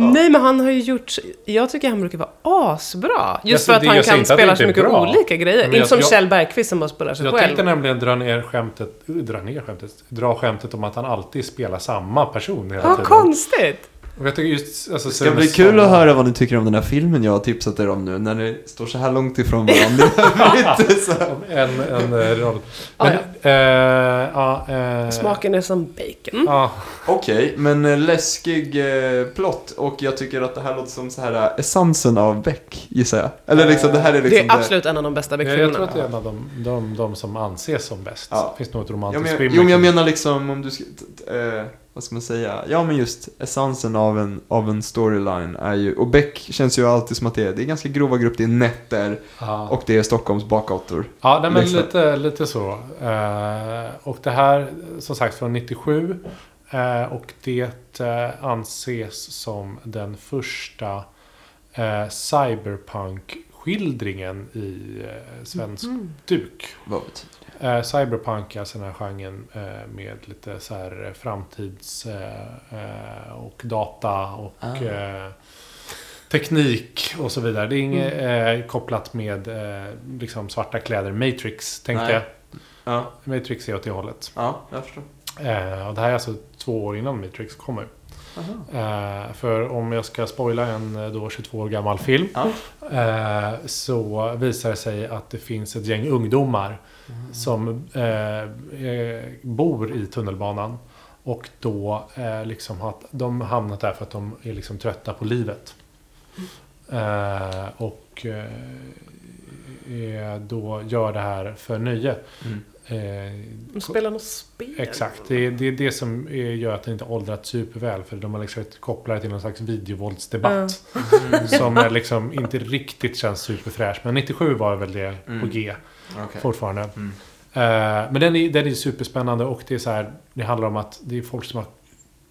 Nej, men han har ju gjort... Jag tycker han brukar vara asbra. Just Alltså, för att det- han jag kan spela så mycket bra. olika grejer. Men Inte jag- som jag- Kjell Bergqvist som bara spelar sig Jag själv. tänkte nämligen dra ner skämtet, dra ner skämtet, dra skämtet om att han alltid spelar samma person hela Vad tiden. konstigt! Och jag tycker just, alltså, Det ska bli kul att höra vad ni tycker om den här filmen jag har tipsat er om nu, när ni står så här långt ifrån varandra. En, en eh, roll. Ah, Men, eh, ja, eh, Smaken är som bacon. Ja, Okej, men eh, läskig eh, plott och jag tycker att det här låter som så här essensen av Beck, gissar jag. Eller liksom, det här är Det liksom är absolut en av de bästa jag, jag Beck-filmerna. tror att det är en av de, de, de som anses som bäst. Ja. Finns ett Ja, romantiskt men, film. jo, men jag menar liksom om du ska, t- t- eh, vad ska man säga? Ja, men just essensen av en, av en storyline är ju, och Beck känns ju alltid som att det är, det är ganska grova grupp, det är nätter Ja. och det är Stockholms bakgator. Ja, nej, men Liksom. lite, lite så. Eh, och det här, som sagt, från 97. Eh, och det eh, anses som den första eh, cyberpunk-skildringen i eh, svensk Mm. duk. Vad betyder det? Eh, cyberpunk alltså den här genren eh, med lite så här eh, framtids eh, eh, och data och Ah. eh, teknik och så vidare. Det är inget Mm. kopplat med liksom svarta kläder. Matrix tänkte Nej. jag. Ja, Matrix är åt det hållet. ja, jag förstår. Och det här är alltså två år innan Matrix kommer. Eh, för om jag ska spoila en då 22 år gammal film. Ja. Eh, så visar det sig att det finns ett gäng ungdomar Mm. som eh, eh, bor i tunnelbanan. Och då eh, liksom har de hamnat där för att de är liksom trötta på livet. Eh, och eh, då gör det här för nöje. Mm. Eh, De spelar något spel. Exakt, det är det, är det som gör att det inte åldrats superväl. För de har liksom kopplat det till någon slags videovåldsdebatt. Som eh, liksom inte riktigt känns superfräsch. Men 97 var väl det på Mm. G Okej. fortfarande. Mm. Eh, men den är, den är superspännande och det är så här. Det handlar om att det är folk som har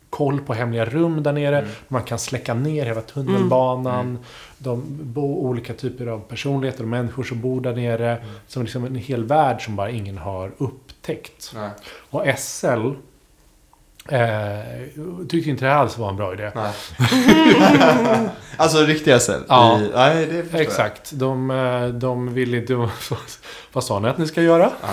koll på hemliga rum där nere. Mm. Man kan släcka ner hela tunnelbanan. Mm. De bor olika typer av personligheter och människor som bor där nere. Mm. Som liksom en hel värld som bara ingen har upptäckt. Nej. Och SL Eh, tyckte inte det alls var en bra idé. Nej. alltså riktiga cell? Ja. I, nej, det. Exakt. De, eh, de vill inte... Vad sa ni att ni ska göra? Ja.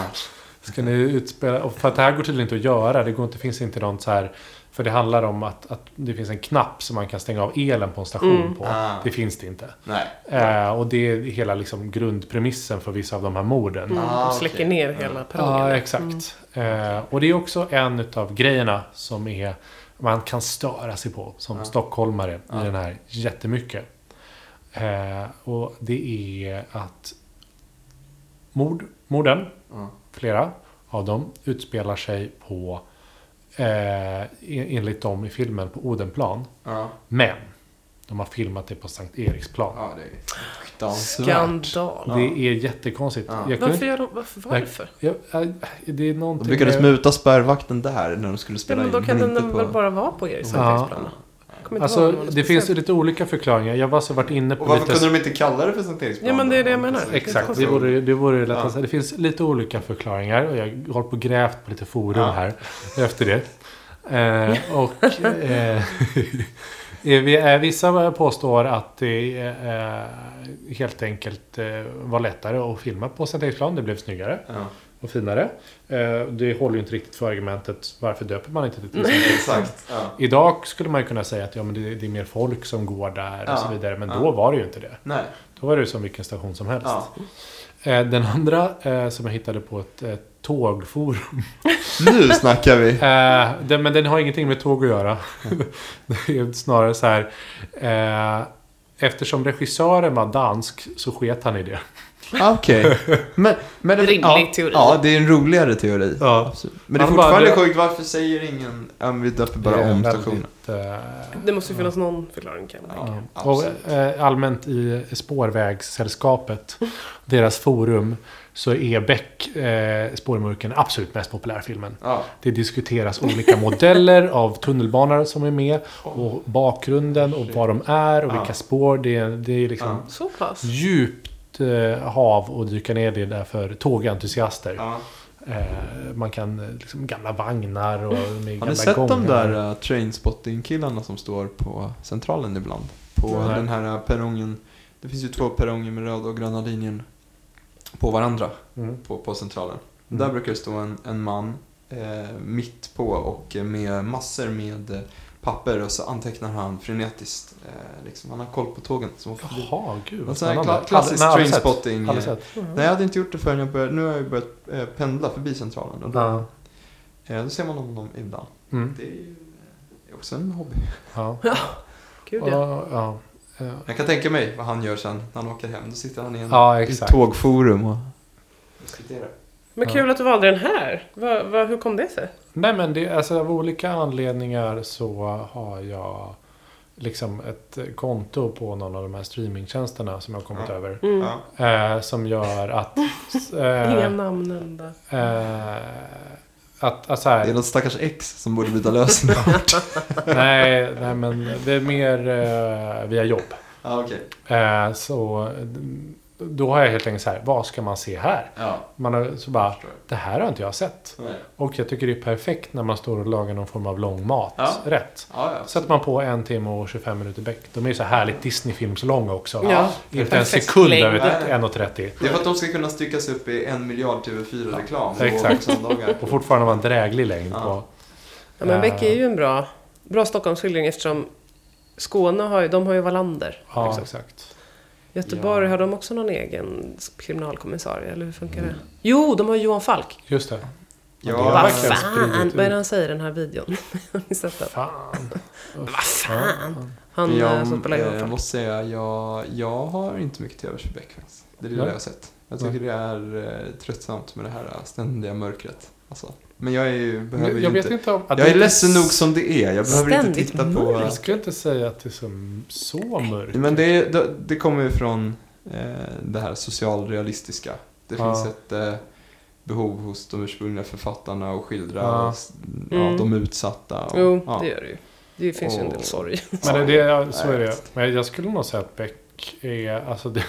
Ska ni utspela... För att det här går tydligen inte att göra. Det går inte, finns inte något så här... För det handlar om att, att det finns en knapp som man kan stänga av elen på en station Mm. på. Ah. Det finns det inte. Nej. Eh, och det är hela liksom grundpremissen för vissa av de här morden. Mm. Ah, och släcker ner hela perrongen. Ja, exakt. Eh, och det är också en av grejerna som är man kan störa sig på som Ja. stockholmare i den här jättemycket. Eh, och det är att mord, morden, Ja. flera av dem, utspelar sig på eh, en- enligt dem i filmen på Odenplan. Ja. Men de har filmat det på Sankt Eriksplan. ja, det är fruktansvärt. Skandal. Ja. Det är jättekonstigt. Ja. Jag kunde Varför gör de, varför? varför? jag, jag, det är någonting De lyckades med- muta spärrvakten där när de skulle Ja, spela men då in, kan men den inte väl bara vara på Eriks Ja. Eriksplanen? Kommer inte Alltså, ihåg någon det finns lite olika förklaringar. Jag har bara så varit inne på Och varför lite... kunde de inte kalla det för Sankt Eriksplan? Ja, men det är det jag menar. Exakt, det vore, det vore lätt Ja. att säga. Det finns lite olika förklaringar och jag har hållit på och grävt på lite forum Ja. här efter det. Eh, och eh, eh, vissa påstår att det eh, helt enkelt eh, var lättare att filma på Sankt Eriksplan. Det blev snyggare Ja, och finare. Eh, det håller ju inte riktigt för argumentet varför döper man inte det till exakt. Ja. Idag skulle man ju kunna säga att ja, men det, det är mer folk som går där och Ja. så vidare. Men Ja. då var det ju inte det. Nej. Då var det ju som vilken station som helst. Ja. Eh, Den andra eh, som jag hittade på ett tågforum. Nu snackar vi. Eh, den, men den har ingenting med tåg att göra. det är snarare så här. Eh, eftersom regissören var dansk så sket han i det. Okej. Men, men Rimlig ja, teori. Ja, det är en roligare teori. Ja. Men det är fortfarande bara- sjukt, varför säger ingen, ja, vi döper bara om stationen? eh, Det måste ju finnas någon förklaring kan jag tänka. Ja. Och eh, allmänt i Spårvägssällskapet, deras forum, så är Beck, eh, Spårmörken, absolut mest populära filmen. Ja. Det diskuteras olika modeller av tunnelbanor som är med och bakgrunden och vad de är och Ja. vilka spår. Det är, det är liksom Ja. Så pass? djupt hav att dyka ner i där för tågentusiaster. Ja. Eh, man kan eh, liksom gamla vagnar och med Har gamla ni sett de gångar. där uh, trainspotting-killarna som står på Centralen ibland? På Nej. den här perrongen. Det finns ju två perronger med röda och gröna linjen på varandra Mm. på, på Centralen. Mm. Där brukar det stå en, en man eh, mitt på och eh, med massor med eh, papper och så antecknar han frenetiskt. Eh, liksom. Han har koll på tågen som åker förbi. Jaha, gud En vad sån här spännande. kla- klassisk nej, sett. trainspotting. Aldrig eh. Mm. Nej, jag hade inte gjort det förrän jag började. Nu har jag börjat eh, pendla förbi Centralen. Och då, Ja. eh, då ser man honom ibland. Mm. Det är ju eh, också en hobby. Ja. Gud ja. Ja, ja. Ja. Jag kan tänka mig vad han gör sen när han åker hem. Då sitter han i en Ja, i exakt. tågforum och diskuterar. Men kul att du valde den här. Va, va, hur kom det sig? Nej men det, alltså, av olika anledningar så har jag liksom ett konto på någon av de här streamingtjänsterna som jag har kommit Ja. över. Mm. Ja. Eh, som gör att... Inga Eh, namn nämnda. eh, att, att Det är något stackars ex som borde byta lösenord. nej, nej men det är mer eh, via jobb. ja, okej. Eh, så då har jag helt enkelt så här, vad ska man se här? Ja, Man har, så bara, det här har inte jag sett. Nej. Och jag tycker det är perfekt när man står och lagar någon form av långmat. Ja. Rätt. Ja, ja. Sätter man på en timme och 25 minuter bäck. De är ju så här härligt Disney-filmslånga också. Ja. Inte en sekund över Nej. 1.30. Det är för att de ska kunna styckas upp i en miljard TV4-reklam. Ja, exakt. Och fortfarande vara en dräglig längd Ja. på... Ja, men Eh, Beck är ju en bra, bra Stockholmsskildring eftersom Skåne har ju, de har ju Wallander. Ja, liksom. exakt. Göteborg, Ja. har de också någon egen kriminalkommissarie? Eller hur funkar det? Jo, de har Johan Falk. Just det. Ja, Vad fan, vad är det han säger i den här videon? har ni sett den? Fan. Vad fan? Han jag, eh, som spelar Johan eh, Falk. måste säga, jag, jag har inte mycket till övers för Beck faktiskt. Det är det Nej. jag har sett. Jag tycker det är eh, tröttsamt med det här ständiga mörkret. Alltså. Men jag är ju, behöver Jag, ju jag vet inte... inte om... Jag det är ledsen nog som det är. Jag behöver inte titta på... mörkt. Jag skulle inte säga att det är så, så mörkt. Men det, är- det, det kommer ju från eh, det här socialrealistiska. Det Ja. finns ett eh, behov hos de ursprungliga författarna att skildra Ja. s- ja, Mm. de utsatta. Och, Jo, ja. det gör det ju. Det finns ju en del Och- sorg. Men det, det, så är jag det. Men jag skulle nog säga att Beck är... Alltså det,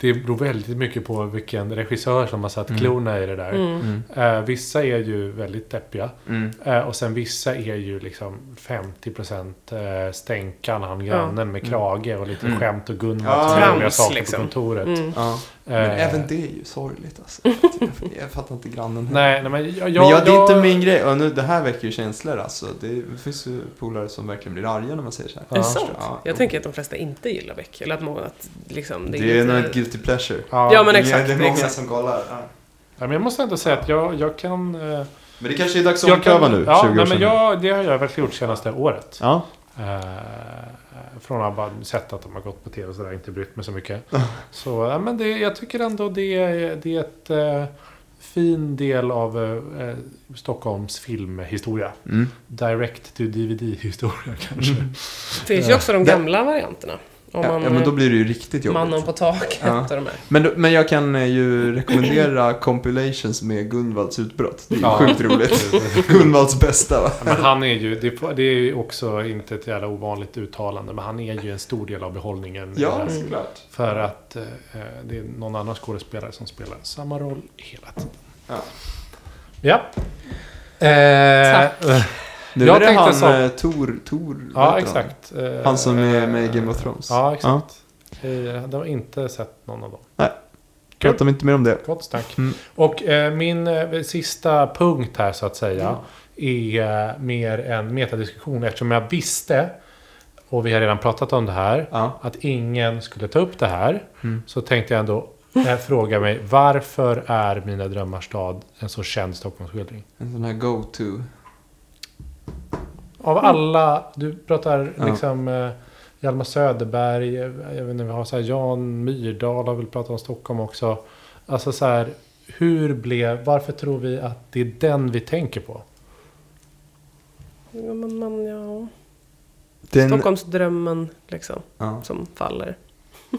det beror väldigt mycket på vilken regissör som har satt Mm. klorna i det där. Mm. Mm. Eh, vissa är ju väldigt deppiga. Mm. Eh, och sen vissa är ju liksom 50% eh, stänkan, han grannen med krage och lite Mm. skämt och Gunvald Ja, som saker liksom. på kontoret. Men Eh, även det är ju sorgligt alltså. Jag, jag fattar inte grannen. Nej, nej men jag... jag, men jag, det är jag- inte min grej. Och nu, det här väcker ju känslor alltså. Det finns ju polare som verkligen blir arga när man säger så här. Är det sant? Ja. Jag tänker att de flesta inte gillar Beck. Eller att många... Att liksom, Det, det är, är nog ett guilty pleasure. Ja, Ja, men Det är- exakt. Det är många exakt. som kollar. Ja. Ja, men jag måste ändå säga att jag, jag kan... eh, Men det kanske är dags att jag ompröva nu, Ja, 20 år nej, men jag, det har jag verkligen gjort senaste året. Ja. Eh, från bara sett att de har gått på tv och sådär, inte brytt mig så mycket. Så ja, men det, jag tycker ändå det, är- det är ett eh, fin del av eh, eh, Stockholms filmhistoria. Mm. Direct to DVD-historia kanske. Det finns ju också de gamla varianterna. Om Ja, man, ja, men då blir det ju riktigt jobbigt. Mannen på taket Ja. och de här. Men, men jag kan eh, ju rekommendera compilations med Gunvalds utbrott. Det är ju Ja. sjukt roligt. Gunvalds bästa va? Men han är ju, det, det är ju också inte ett jävla ovanligt uttalande, men han är ju en stor del av behållningen. Ja, Eh, såklart. För att eh, det är någon annan skådespelare som spelar samma roll hela tiden. Ja. Ja. Eh, Tack. Nu Jag är det han, så- eh, Tor, Tor, Ja, heter han? exakt. Eh, Han som är med i Game of Thrones. Ja, exakt. Eh, Jag har inte sett någon av dem. Pratar vi inte mer om det? Gott snack. Mm. Och eh, min eh, sista punkt här så att säga är eh, mer en metadiskussion eftersom jag visste, och vi har redan pratat om det här, Ja. att ingen skulle ta upp det här. Mm. Så tänkte jag ändå eh, fråga mig varför är Mina drömmars stad en så känd Stockholmsskildring? En sån här go-to. Av alla, du pratar Ja. liksom eh, Hjalmar Söderberg, eh, jag vet inte, vi har så här Jan Myrdal har väl pratat om Stockholm också. Alltså så här, hur blev, varför tror vi att det är den vi tänker på? Ja, men, men, ja. Den, Stockholmsdrömmen liksom, ja. som faller.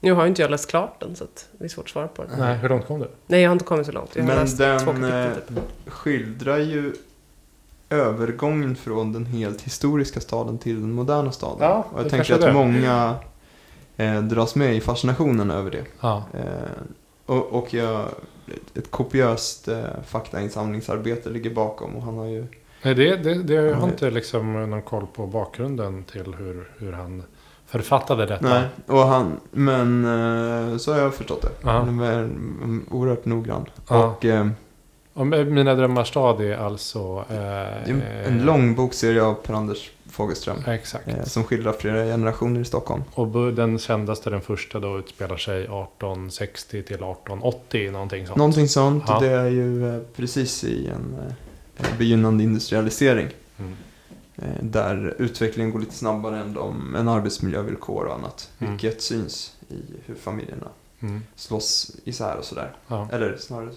Nu har ju inte jag läst klart den så att det är svårt att svara på den. Nej, hur långt kom du? Nej, jag har inte kommit så långt. Jag har Men läst två den kapitel eh, typ. skildrar ju övergången från den helt historiska staden till den moderna staden. Ja, och jag det tänker att det. många eh, dras med i fascinationen över det. Ja. Eh, och, och jag, ett kopiöst eh, faktainsamlingsarbete ligger bakom och han har ju Nej, det, det, det jag har inte liksom någon koll på bakgrunden till hur, hur han författade detta. Nej, och han, men eh, så har jag förstått det. Ja. Han är oerhört noggrann. Ja. Och eh, Och Mina drömmars stad är alltså... Eh, en lång bokserie av Per-Anders Fogelström. Exakt. Eh, som skildrar flera generationer i Stockholm. Och den kändaste, den första då, utspelar sig 1860 till 1880, någonting sånt. Någonting sånt. Ja. Det är ju eh, precis i en eh, begynnande industrialisering. Mm. Eh, där utvecklingen går lite snabbare än, de, än arbetsmiljövillkor och annat. Mm. Vilket syns i hur familjerna Mm. slåss isär och sådär. Ja. Eller snarare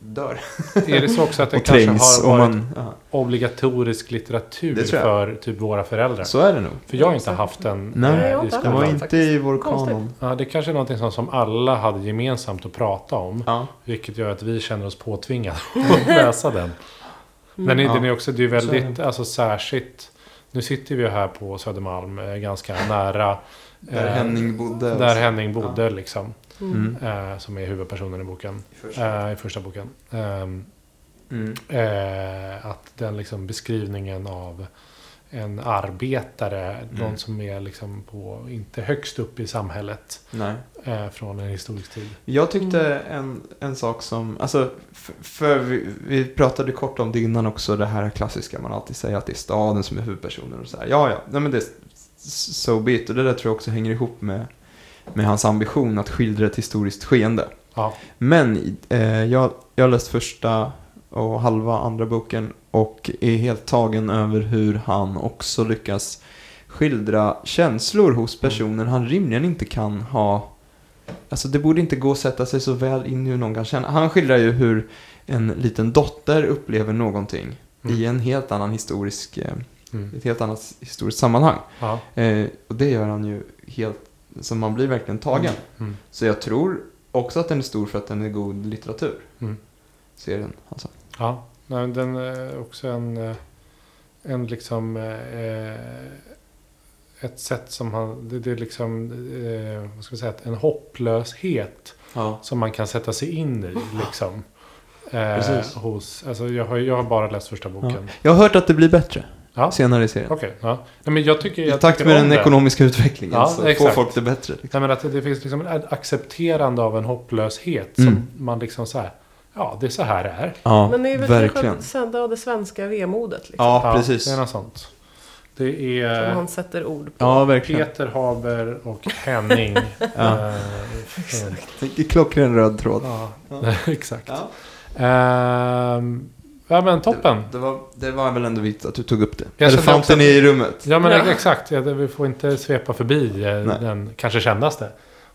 dör. Är det så också att det kanske har varit man, ja. obligatorisk litteratur för typ våra föräldrar? Så är det nog. För jag har inte haft den Nej, eh, jag har i inte Det var skolan. den. inte faktiskt. i vår kanon. Ja, det kanske är någonting som, som alla hade gemensamt att prata om. Ja. Vilket gör att vi känner oss påtvingade att läsa den. Men Ja. den är också, det är Så är väldigt, alltså särskilt. Nu sitter vi här på Södermalm, eh, ganska nära. Där eh, Henning bodde. Där Henning bodde liksom. Mm. Eh, som är huvudpersonen i boken. I första. Eh, I första boken. Ehm, Mm. eh, att den liksom beskrivningen av en arbetare, någon som är liksom på, inte högst upp i samhället Nej. eh, från en historisk tid. Jag tyckte en, en sak som, alltså, för, för vi, vi pratade kort om det innan också, det här klassiska, man alltid säger att det är staden som är huvudpersonen och så här. Ja, ja, nej men det är so be it. Och det där tror jag också hänger ihop med, med hans ambition att skildra ett historiskt skeende. Ja, Men eh, jag, jag har läst första och halva andra boken och är helt tagen över hur han också lyckas skildra känslor hos personer han rimligen inte kan ha Alltså det borde inte gå att sätta sig så väl in i hur någon kan känna. Han skildrar ju hur en liten dotter upplever någonting Mm. i en helt annan historisk, eh, mm. ett helt annat historiskt sammanhang. ja. Eh, och det gör han ju helt, så man blir verkligen tagen. Mm. Så jag tror också att den är stor för att den är god litteratur. Mm. Serien alltså. Ja, nej, den är också en, eh, en liksom eh, ett sätt som han... Det, är liksom, eh, vad ska vi säga, en hopplöshet Ja. som man kan sätta sig in i. Liksom. Precis. Hos, alltså jag, har, jag har bara läst första Ja. boken. Jag har hört att det blir bättre Ja. senare i serien. Okej, ja. Nej, men jag tycker, I jag takt tycker med den det. ekonomiska utvecklingen Ja, så får exakt. folk det bättre. Liksom. Nej, men att det finns liksom ett accepterande av en hopplöshet. Mm. Som man liksom så här, ja det är så här det är. Ja, Men det är väl verkligen. kanske sända av det svenska vemodet liksom. Ja, precis. Det är något sånt. Det Som är han sätter ord på. Ja, verkligen. Peter Haber och Henning. Ja. eh, från- Vilken klockren röd tråd. ja, exakt. Ja. Ehm, ja men toppen. Det var, det var väl ändå viktigt att du tog upp det. Jag Elefanten också att- i rummet. Ja men Ja. exakt. Ja, det- vi får inte svepa förbi eh, Nej. den kanske kändaste.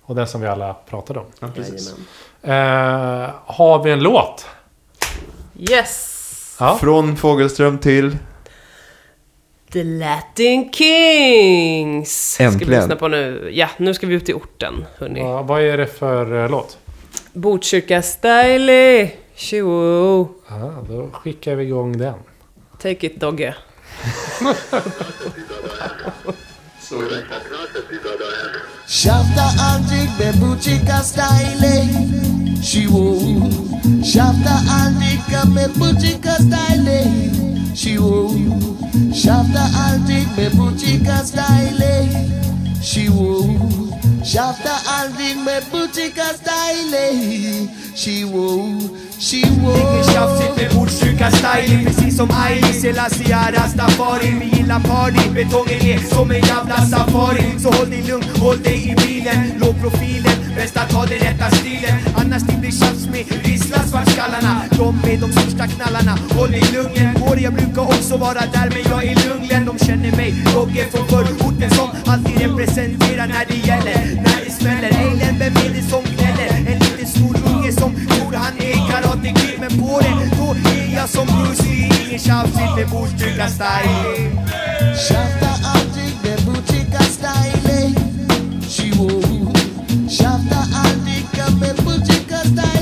Och den som vi alla pratade om. Ja, precis. Eh, har vi en låt? Yes! Ja. Från Fågelström till... The Latin Kings! Ska vi Äntligen. lyssna på nu. Ja, nu ska vi ut i orten, hörni. Ja, vad är det för eh, låt? Botkyrka Style! Tjo! Ja, då skickar vi igång den. Take it Dogge. Shafta antik bebuchika style Shiwo Shafta antika bebuchika style Shiwo Shafta antik bebuchika style Shiwo Shafta antik She style she Shiwo Ingen tjafsigt med Botkyrka-styling Precis som Aili Selassie Rastafari Vi gillar party, betongen är e, som en jävla safari Så håll dig lugn, håll dig i bilen Låg profilen, bäst att ha den rätta stilen Annars det blir tjafs med vissla svartskallarna De är de största knallarna Håll dig lugn, går jag brukar också vara där Men jag är lugn, de känner mig Dogge från förorten som alltid representerar när det gäller. När det smäller, Eilen, vem är det som gnäller? En liten snorunge som tror han är karate kid Men på det, då är jag som Bruce Lee. Ingen tjafs, med Botkyrka-style Shafta med bebuchika style Shiwo Shafta antika bebuchika style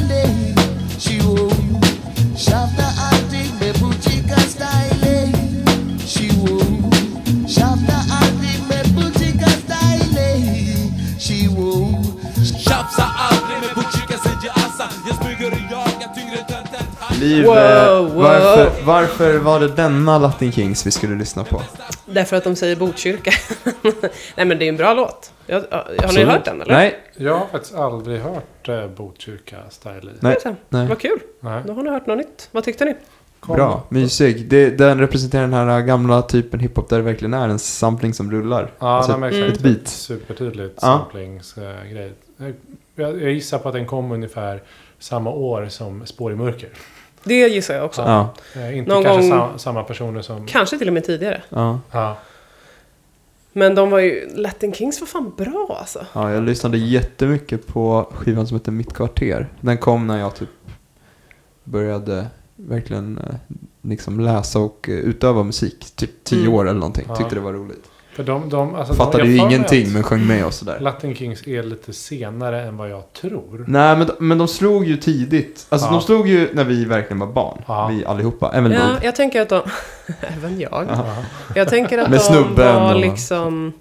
än Liv, Wow, eh, wow. Varför, varför var det denna Latin Kings vi skulle lyssna på? Därför att de säger Botkyrka. Nej men det är en bra låt. Jag, har ni hört den eller? Nej, Jag har faktiskt aldrig hört eh, Botkyrka Style. nej, Nej. Vad kul. Nej. Då har ni hört något nytt. Vad tyckte ni? Kom. Bra, mysig. Det, den representerar den här gamla typen hiphop där det verkligen är en sampling som rullar. Ja, Alltså, nej, men Mm. exakt. ett beat. Supertydligt Ja. samplingsgrej. Jag, jag gissar på att den kom ungefär samma år som Spår i mörker. Det gissar jag också. Ja, Eh, inte Någon kanske gång- sam, samma personer som... Kanske till och med tidigare. ja. Ja. Men de var ju... Latin Kings var fan bra alltså. ja, jag lyssnade jättemycket på skivan som heter Mitt kvarter. Den kom när jag typ började verkligen eh, liksom läsa och eh, utöva musik. Typ tio Mm. år eller någonting. Ja. Tyckte det var roligt. För de, de, alltså, Fattade de, ju ingenting men sjöng med och sådär. Latin Kings är lite senare än vad jag tror. Nej men, men de slog ju tidigt. Alltså Ja. de slog ju när vi verkligen var barn. Ja. Vi allihopa. Även Ja, jag tänker att de... Även jag. Ja. Ja. Jag tänker att de snubben var och- liksom...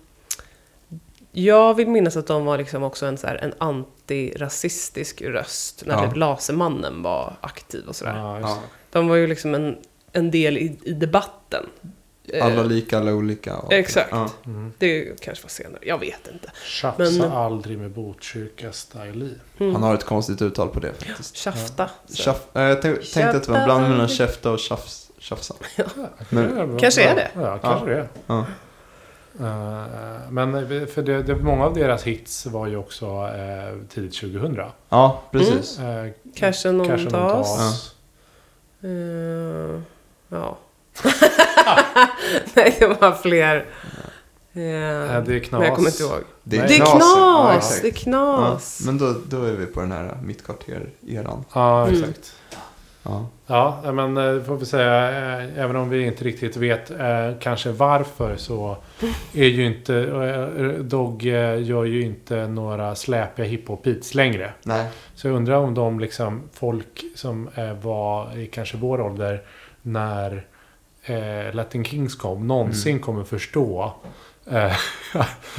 Jag vill minnas att de var liksom också en, så här, en antirasistisk röst. När Ja. typ Lasermannen var aktiv och sådär. Ja. De var ju liksom en, en del i, i debatten. Alla Eh, lika, alla olika. och- Exakt. Ja. Mm. Det kanske var senare, jag vet inte. Tjafsa Men- aldrig med Botkyrka Style. Mm. Han har ett konstigt uttal på det faktiskt. Tjafta. så. Tjaff, äh, jag tänk, tänkte att det var en blandning mellan käfta och tjafs, tjafsa. Men- Ja, Kanske är det. Ja, kanske det är. Ja. Eh, men eh, för det, det, många av deras hits var ju också eh, tidigt 2000. Ja, precis. Eh, Kanske någon Kanske någon tas. tas. Eh, ja. Nej, det var fler. Eh, Eh, det är knas. Men jag kommer inte ihåg. Det Nej. Det är knas. Ja, knas! det är Ja, knas! men då, då är vi på den här mittkvarter-eran. Ja, Mm. exakt. Ja. Ja, eh, men eh, får vi säga, eh, även om vi inte riktigt vet kanske varför så är ju inte, Dog gör ju inte några släpiga hiphop-beats längre. Nej. Så jag undrar om de liksom, folk som var i kanske vår ålder när eh, Latin Kings kom, någonsin kommer förstå eh,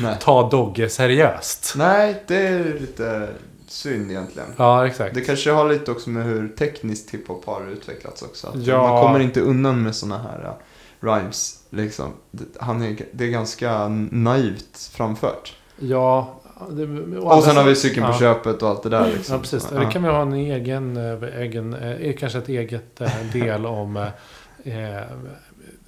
ta Dogge seriöst. Nej, det är lite synd egentligen. Ja, exakt. Det kanske har lite också med hur tekniskt hiphop har utvecklats också. Ja. Man kommer inte undan med såna här uh, rhymes. Liksom. Han är, det är ganska naivt framfört. Ja. Det, Och sen har vi cykeln på ja. köpet och allt det där. Liksom. Ja, precis. Ja. Det kan vi ha en egen, eh, egen eh, kanske ett eget eh, del om eh, eh,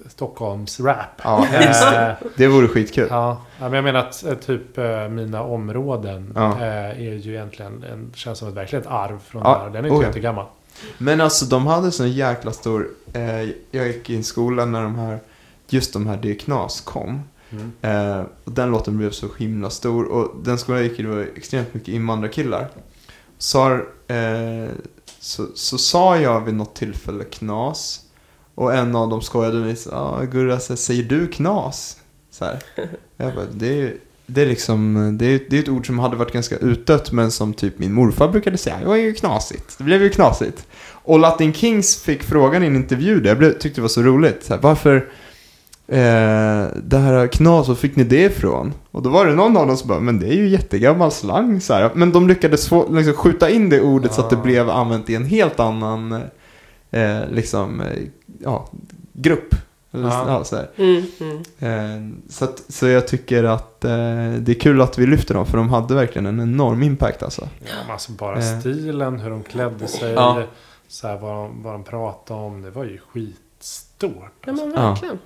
Stockholms rap. Ja, det. Eh, Det vore skitkul. Ja, men jag menar att eh, typ eh, mina områden Ja. är ju egentligen en, känns som ett verkligen ett arv från Ja, där. Den är oh inte ja. jättegammal. Men alltså de hade sån jäkla stor... Eh, jag gick i en skola när de här... Just de här Det Knas kom. Mm. Eh, och den låten blev så himla stor. Och den skolan jag gick i det var extremt mycket invandrarkillar. Så, eh, så, så sa jag vid något tillfälle knas. Och en av dem skojade med mig. Ja, Gurra, säger du knas? Så här. Jag bara, det är ju- det är liksom, det är, det är ett ord som hade varit ganska utdött men som typ min morfar brukade säga, det var ju knasigt. Det blev ju knasigt. Och Latin Kings fick frågan i en intervju där, jag blev, tyckte det var så roligt. Så här, varför, eh, det här knas, var fick ni det ifrån? Och då var det någon av dem som bara, men det är ju jättegammal slang. Så här. Men de lyckades få, liksom, skjuta in det ordet så att det Ah. blev använt i en helt annan eh, liksom, ja, grupp. Eller, Ja. ja, så. Mm, mm. Eh, Så, att, så jag tycker att eh, det är kul att vi lyfter dem, för de hade verkligen en enorm impact alltså. Ja, alltså bara Eh. stilen, hur de klädde sig, Ja. så här, vad, de, vad de pratade om. Det var ju skitstort. Ja Alltså. men Ja. verkligen.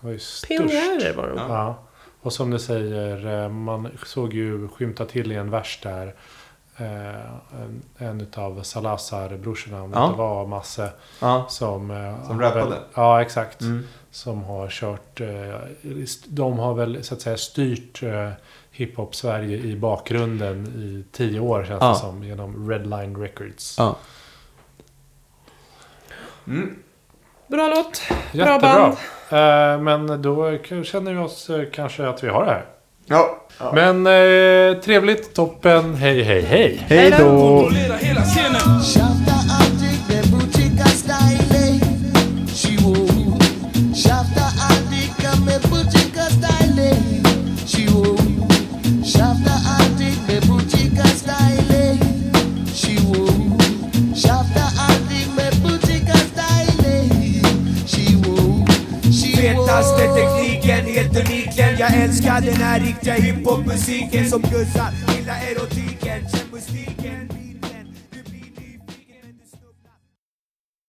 Det var ju störst. Pionjärer var de. Ja. Och som du säger, eh, man såg ju skymta till i en vers där. Eh, En, en av Salazar-brorsorna, om det Ja. inte var Masse, Ja. som... eh, Som har rappade? Väl, ja, exakt. Mm. Som har kört... eh, De har väl så att säga styrt eh, hiphop-Sverige i bakgrunden i tio år känns Ja. det som. Genom Redline Records. Ja. Mm. Bra låt. Jättebra. band. Eh, Men då känner vi oss eh, kanske att vi har det här. Ja. Men eh, trevligt, toppen, hej hej hej! Hej då! Kontrollera musiken, helt uniken. Jag älskar den här riktiga hiphopmusiken som gussar Gillar erotiken, känn mystiken